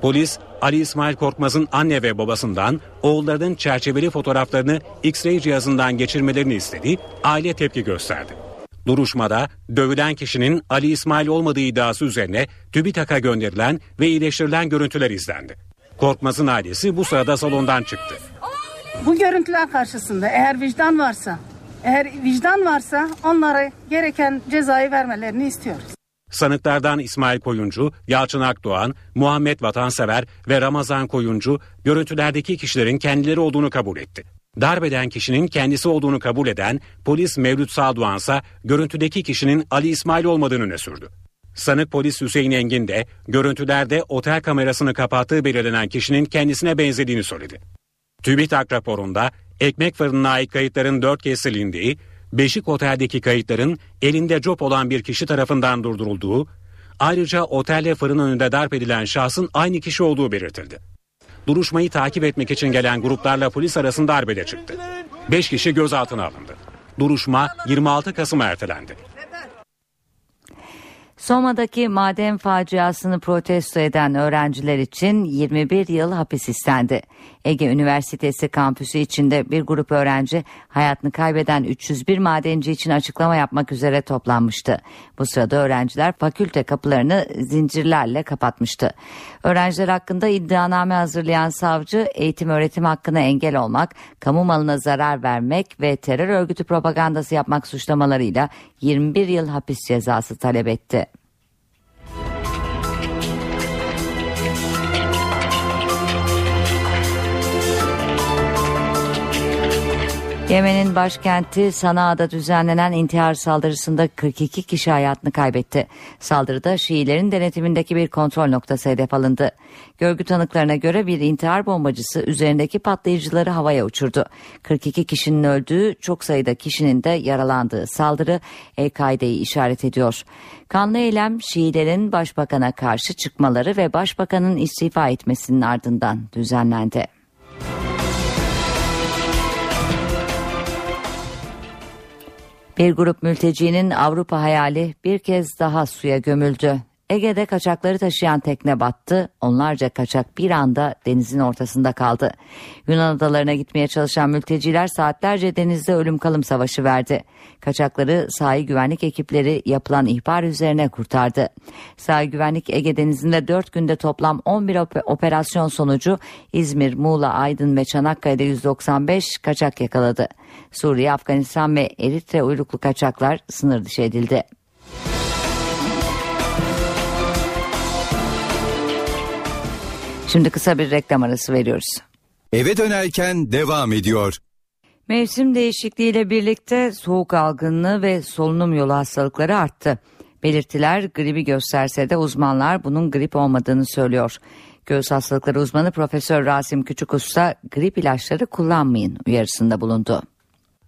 Polis Ali İsmail Korkmaz'ın anne ve babasından oğullarının çerçeveli fotoğraflarını X-ray cihazından geçirmelerini istedi, aile tepki gösterdi. Duruşmada dövülen kişinin Ali İsmail olmadığı iddiası üzerine TÜBİTAK'a gönderilen ve iyileştirilen görüntüler izlendi. Korkmaz'ın ailesi bu sırada salondan çıktı. Bu görüntüler karşısında eğer vicdan varsa, eğer vicdan varsa onlara gereken cezayı vermelerini istiyoruz. Sanıklardan İsmail Koyuncu, Yalçın Akdoğan, Muhammed Vatansever ve Ramazan Koyuncu görüntülerdeki kişilerin kendileri olduğunu kabul etti. Darbeden kişinin kendisi olduğunu kabul eden polis Mevlüt Saldoğan ise görüntüdeki kişinin Ali İsmail olmadığını öne sürdü. Sanık polis Hüseyin Engin de görüntülerde otel kamerasını kapattığı belirlenen kişinin kendisine benzediğini söyledi. TÜBİTAK raporunda ekmek fırınına ait kayıtların dört kez silindiği, Beşik Otel'deki kayıtların elinde cop olan bir kişi tarafından durdurulduğu, ayrıca otelle fırın önünde darp edilen şahsın aynı kişi olduğu belirtildi. Duruşmayı takip etmek için gelen gruplarla polis arasında arbede çıktı. 5 kişi gözaltına alındı. Duruşma 26 Kasım'a ertelendi. Soma'daki maden faciasını protesto eden öğrenciler için 21 yıl hapis istendi. Ege Üniversitesi kampüsü içinde bir grup öğrenci hayatını kaybeden 301 madenci için açıklama yapmak üzere toplanmıştı. Bu sırada öğrenciler fakülte kapılarını zincirlerle kapatmıştı. Öğrenciler hakkında iddianame hazırlayan savcı eğitim öğretim hakkına engel olmak, kamu malına zarar vermek ve terör örgütü propagandası yapmak suçlamalarıyla 21 yıl hapis cezası talep etti. Yemen'in başkenti Sana'da düzenlenen intihar saldırısında 42 kişi hayatını kaybetti. Saldırıda Şiilerin denetimindeki bir kontrol noktası hedef alındı. Görgü tanıklarına göre bir intihar bombacısı üzerindeki patlayıcıları havaya uçurdu. 42 kişinin öldüğü, çok sayıda kişinin de yaralandığı saldırı El-Kaide'yi işaret ediyor. Kanlı eylem Şiilerin başbakana karşı çıkmaları ve başbakanın istifa etmesinin ardından düzenlendi. Bir grup mültecinin Avrupa hayali bir kez daha suya gömüldü. Ege'de kaçakları taşıyan tekne battı. Onlarca kaçak bir anda denizin ortasında kaldı. Yunan adalarına gitmeye çalışan mülteciler saatlerce denizde ölüm kalım savaşı verdi. Kaçakları sahil güvenlik ekipleri yapılan ihbar üzerine kurtardı. Sahil güvenlik Ege denizinde 4 günde toplam 11 operasyon sonucu İzmir, Muğla, Aydın ve Çanakkale'de 195 kaçak yakaladı. Suriye, Afganistan ve Eritre uyruklu kaçaklar sınır dışı edildi. Şimdi kısa bir reklam arası veriyoruz. Eve dönerken devam ediyor. Mevsim değişikliğiyle birlikte soğuk algınlığı ve solunum yolu hastalıkları arttı. Belirtiler gribi gösterse de uzmanlar bunun grip olmadığını söylüyor. Göğüs hastalıkları uzmanı Profesör Rasim Küçükusta grip ilaçları kullanmayın uyarısında bulundu.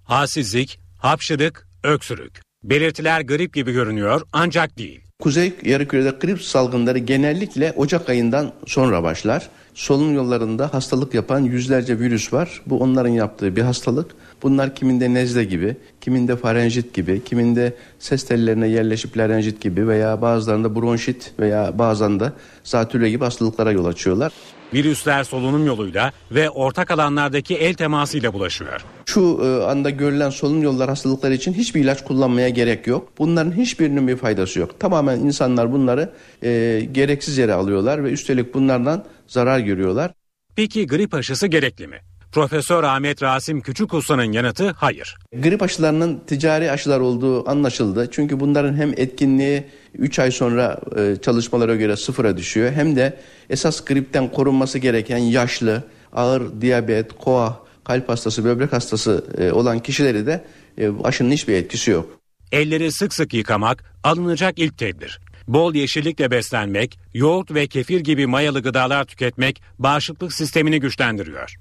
Halsizlik, hapşırık, öksürük. Belirtiler grip gibi görünüyor ancak değil. Kuzey yarımkürede grip salgınları genellikle Ocak ayından sonra başlar. Solunum yollarında hastalık yapan yüzlerce virüs var. Bu onların yaptığı bir hastalık. Bunlar kiminde nezle gibi, kiminde farenjit gibi, kiminde ses tellerine yerleşip larenjit gibi veya bazılarında bronşit veya bazen de zatürre gibi hastalıklara yol açıyorlar. Virüsler solunum yoluyla ve ortak alanlardaki el temasıyla bulaşıyor. Şu e, anda görülen solunum yolları hastalıkları için hiçbir ilaç kullanmaya gerek yok. Bunların hiçbirinin bir faydası yok. Tamamen insanlar bunları e, gereksiz yere alıyorlar ve üstelik bunlardan zarar görüyorlar. Peki grip aşısı gerekli mi? Profesör Ahmet Rasim Küçükuslan'ın yanıtı hayır. Grip aşılarının ticari aşılar olduğu anlaşıldı. Çünkü bunların hem etkinliği 3 ay sonra e, çalışmalara göre sıfıra düşüyor. Hem de esas gripten korunması gereken yaşlı, ağır diyabet, koa, kalp hastası, böbrek hastası e, olan kişileri de e, aşının hiçbir etkisi yok. Elleri sık sık yıkamak alınacak ilk tedbir. Bol yeşillikle beslenmek, yoğurt ve kefir gibi mayalı gıdalar tüketmek bağışıklık sistemini güçlendiriyor.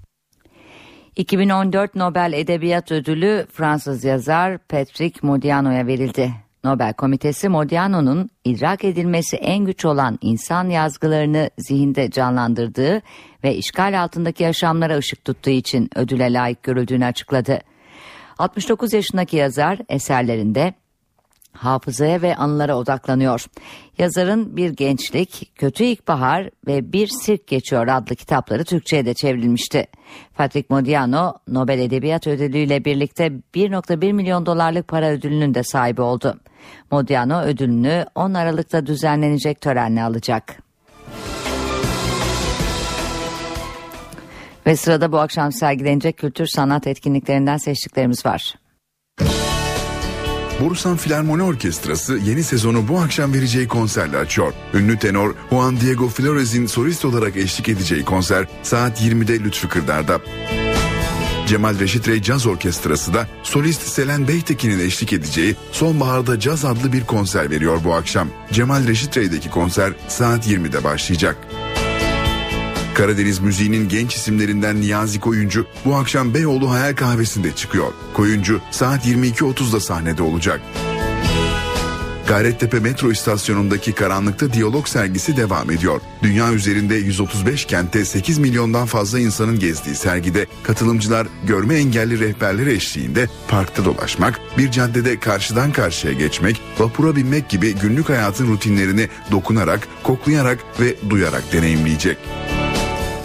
2014 Nobel Edebiyat Ödülü Fransız yazar Patrick Modiano'ya verildi. Nobel Komitesi Modiano'nun idrak edilmesi en güç olan insan yazgılarını zihinde canlandırdığı ve işgal altındaki yaşamlara ışık tuttuğu için ödüle layık görüldüğünü açıkladı. 69 yaşındaki yazar eserlerinde hafızaya ve anılara odaklanıyor. Yazarın Bir Gençlik, Kötü İlkbahar ve Bir Sirk Geçiyor adlı kitapları Türkçe'ye de çevrilmişti. Patrick Modiano, Nobel Edebiyat Ödülü ile birlikte 1.1 milyon dolarlık para ödülünün de sahibi oldu. Modiano ödülünü 10 Aralık'ta düzenlenecek törenle alacak. Ve sırada bu akşam sergilenecek kültür sanat etkinliklerinden seçtiklerimiz var. Bursan Filarmoni Orkestrası yeni sezonu bu akşam vereceği konserle açıyor. Ünlü tenor Juan Diego Flores'in solist olarak eşlik edeceği konser saat 20'de Lütfü Kırdar'da. Cemal Reşit Rey Caz Orkestrası da solist Selen Beytekin'in eşlik edeceği Sonbaharda Caz adlı bir konser veriyor bu akşam. Cemal Reşit Rey'deki konser saat 20'de başlayacak. Karadeniz müziğinin genç isimlerinden Niyazi Koyuncu bu akşam Beyoğlu Hayal Kahvesi'nde çıkıyor. Koyuncu saat 22.30'da sahnede olacak. Gayrettepe metro istasyonundaki karanlıkta diyalog sergisi devam ediyor. Dünya üzerinde 135 kentte 8 milyondan fazla insanın gezdiği sergide katılımcılar görme engelli rehberler eşliğinde parkta dolaşmak, bir caddede karşıdan karşıya geçmek, vapura binmek gibi günlük hayatın rutinlerini dokunarak, koklayarak ve duyarak deneyimleyecek.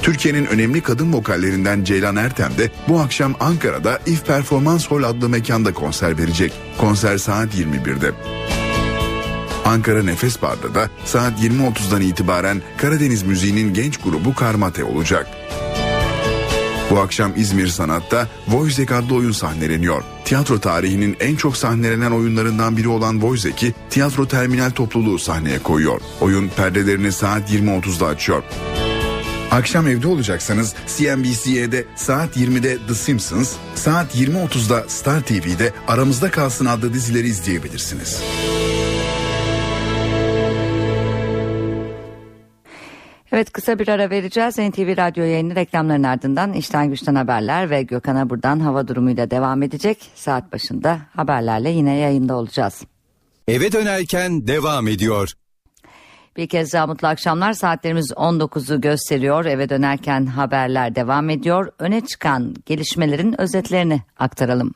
Türkiye'nin önemli kadın vokallerinden Ceylan Ertem de bu akşam Ankara'da If Performans Hall adlı mekanda konser verecek. Konser saat 21'de. Ankara Nefes Bar'da da saat 20.30'dan itibaren Karadeniz müziğinin genç grubu Karmate olacak. Bu akşam İzmir Sanat'ta Voizek adlı oyun sahneleniyor. Tiyatro tarihinin en çok sahnelenen oyunlarından biri olan Voizek'i Tiyatro Terminal topluluğu sahneye koyuyor. Oyun perdelerini saat 20.30'da açıyor. Akşam evde olacaksanız CNBC'de saat 20'de The Simpsons, saat 20.30'da Star TV'de Aramızda Kalsın adlı dizileri izleyebilirsiniz. Evet kısa bir ara vereceğiz. NTV Radyo yayını reklamların ardından işten güçten haberler ve Gökhan'a buradan hava durumuyla devam edecek. Saat başında haberlerle yine yayında olacağız. Eve dönerken devam ediyor. Bir kez daha mutlu akşamlar. Saatlerimiz 19'u gösteriyor. Eve dönerken haberler devam ediyor. Öne çıkan gelişmelerin özetlerini aktaralım.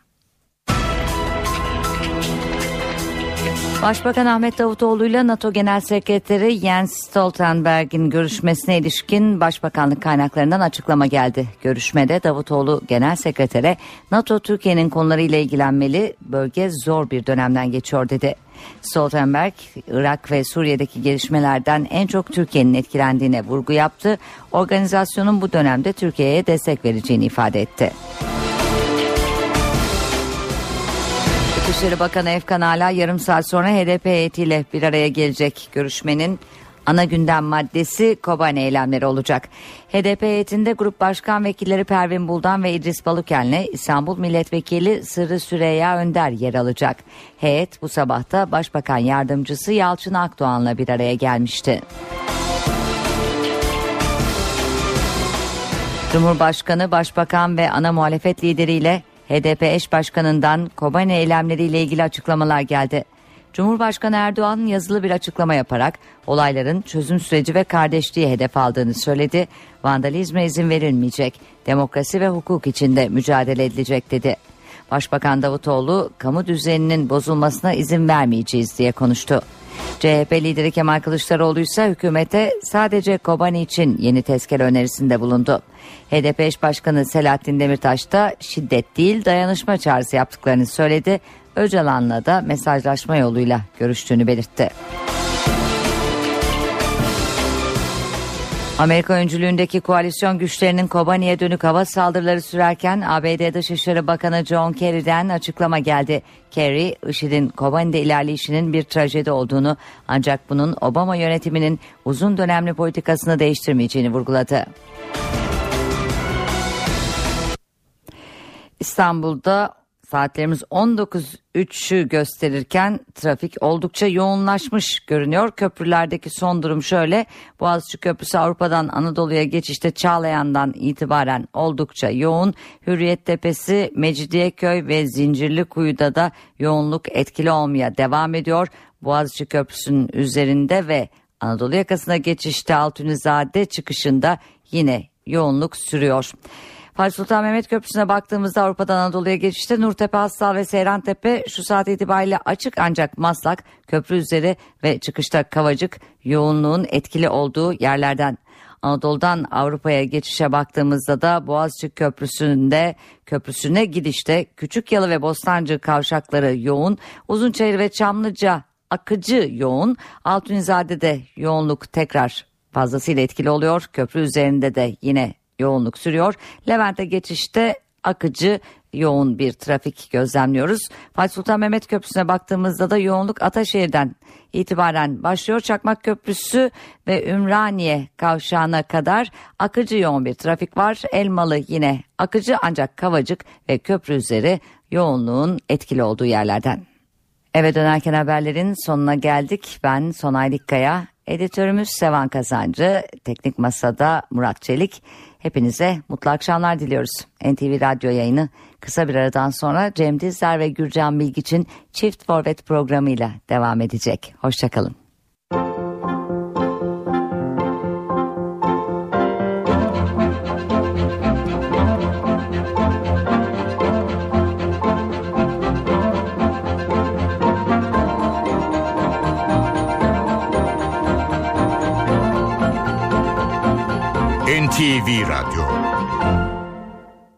Başbakan Ahmet Davutoğlu ile NATO Genel Sekreteri Jens Stoltenberg'in görüşmesine ilişkin Başbakanlık kaynaklarından açıklama geldi. Görüşmede Davutoğlu Genel Sekretere NATO Türkiye'nin konularıyla ilgilenmeli, bölge zor bir dönemden geçiyor dedi. Stoltenberg, Irak ve Suriye'deki gelişmelerden en çok Türkiye'nin etkilendiğine vurgu yaptı. Organizasyonun bu dönemde Türkiye'ye destek vereceğini ifade etti. Dışişleri Bakanı Efkan Ala yarım saat sonra HDP heyetiyle bir araya gelecek. Görüşmenin ana gündem maddesi Kobane eylemleri olacak. HDP heyetinde Grup Başkan Vekilleri Pervin Buldan ve İdris Baluken'le İstanbul Milletvekili Sırrı Süreyya Önder yer alacak. Heyet bu sabahta Başbakan Yardımcısı Yalçın Akdoğan'la bir araya gelmişti. Cumhurbaşkanı, Başbakan ve ana muhalefet lideriyle HDP eş başkanından Kobane eylemleriyle ilgili açıklamalar geldi. Cumhurbaşkanı Erdoğan yazılı bir açıklama yaparak olayların çözüm süreci ve kardeşliği hedef aldığını söyledi. Vandalizme izin verilmeyecek, demokrasi ve hukuk içinde mücadele edilecek dedi. Başbakan Davutoğlu kamu düzeninin bozulmasına izin vermeyeceğiz diye konuştu. CHP lideri Kemal Kılıçdaroğlu ise hükümete sadece Kobani için yeni tezkere önerisinde bulundu. HDP eş başkanı Selahattin Demirtaş da şiddet değil dayanışma çağrısı yaptıklarını söyledi. Öcalan'la da mesajlaşma yoluyla görüştüğünü belirtti. Amerika öncülüğündeki koalisyon güçlerinin Kobani'ye dönük hava saldırıları sürerken ABD Dışişleri Bakanı John Kerry'den açıklama geldi. Kerry, IŞİD'in Kobani'de ilerleyişinin bir trajedi olduğunu ancak bunun Obama yönetiminin uzun dönemli politikasını değiştirmeyeceğini vurguladı. İstanbul'da Saatlerimiz 19.3'ü gösterirken trafik oldukça yoğunlaşmış görünüyor. Köprülerdeki son durum şöyle. Boğaziçi Köprüsü Avrupa'dan Anadolu'ya geçişte Çağlayan'dan itibaren oldukça yoğun. Hürriyet Tepesi, Mecidiyeköy ve Zincirlikuyu'da da yoğunluk etkili olmaya devam ediyor. Boğaziçi Köprüsü'nün üzerinde ve Anadolu yakasına geçişte Altunizade çıkışında yine yoğunluk sürüyor. Fatih Sultan Mehmet Köprüsü'ne baktığımızda Avrupa'dan Anadolu'ya geçişte Nurtepe, Hassal ve Seyran Tepe şu saat itibariyle açık ancak Maslak, köprü üzeri ve çıkışta Kavacık yoğunluğun etkili olduğu yerlerden. Anadolu'dan Avrupa'ya geçişe baktığımızda da Boğaziçi Köprüsü'nde köprüsüne gidişte Küçük Yalı ve Bostancı kavşakları yoğun, Uzunçayır ve Çamlıca akıcı yoğun, Altunizade'de yoğunluk tekrar fazlasıyla etkili oluyor. Köprü üzerinde de yine yoğunluk sürüyor. Levent'e geçişte akıcı yoğun bir trafik gözlemliyoruz. Fatih Sultan Mehmet Köprüsü'ne baktığımızda da yoğunluk Ataşehir'den itibaren başlıyor. Çakmak Köprüsü ve Ümraniye kavşağına kadar akıcı yoğun bir trafik var. Elmalı yine akıcı ancak Kavacık ve köprü üzeri yoğunluğun etkili olduğu yerlerden. Eve dönerken haberlerin sonuna geldik. Ben Sonay Dikkaya, editörümüz Sevan Kazancı, teknik masada Murat Çelik. Hepinize mutlu akşamlar diliyoruz. NTV Radyo yayını kısa bir aradan sonra Cem Dizler ve Gürcan Bilgiç'in Çift Forvet programıyla devam edecek. Hoşçakalın. NTV Radyo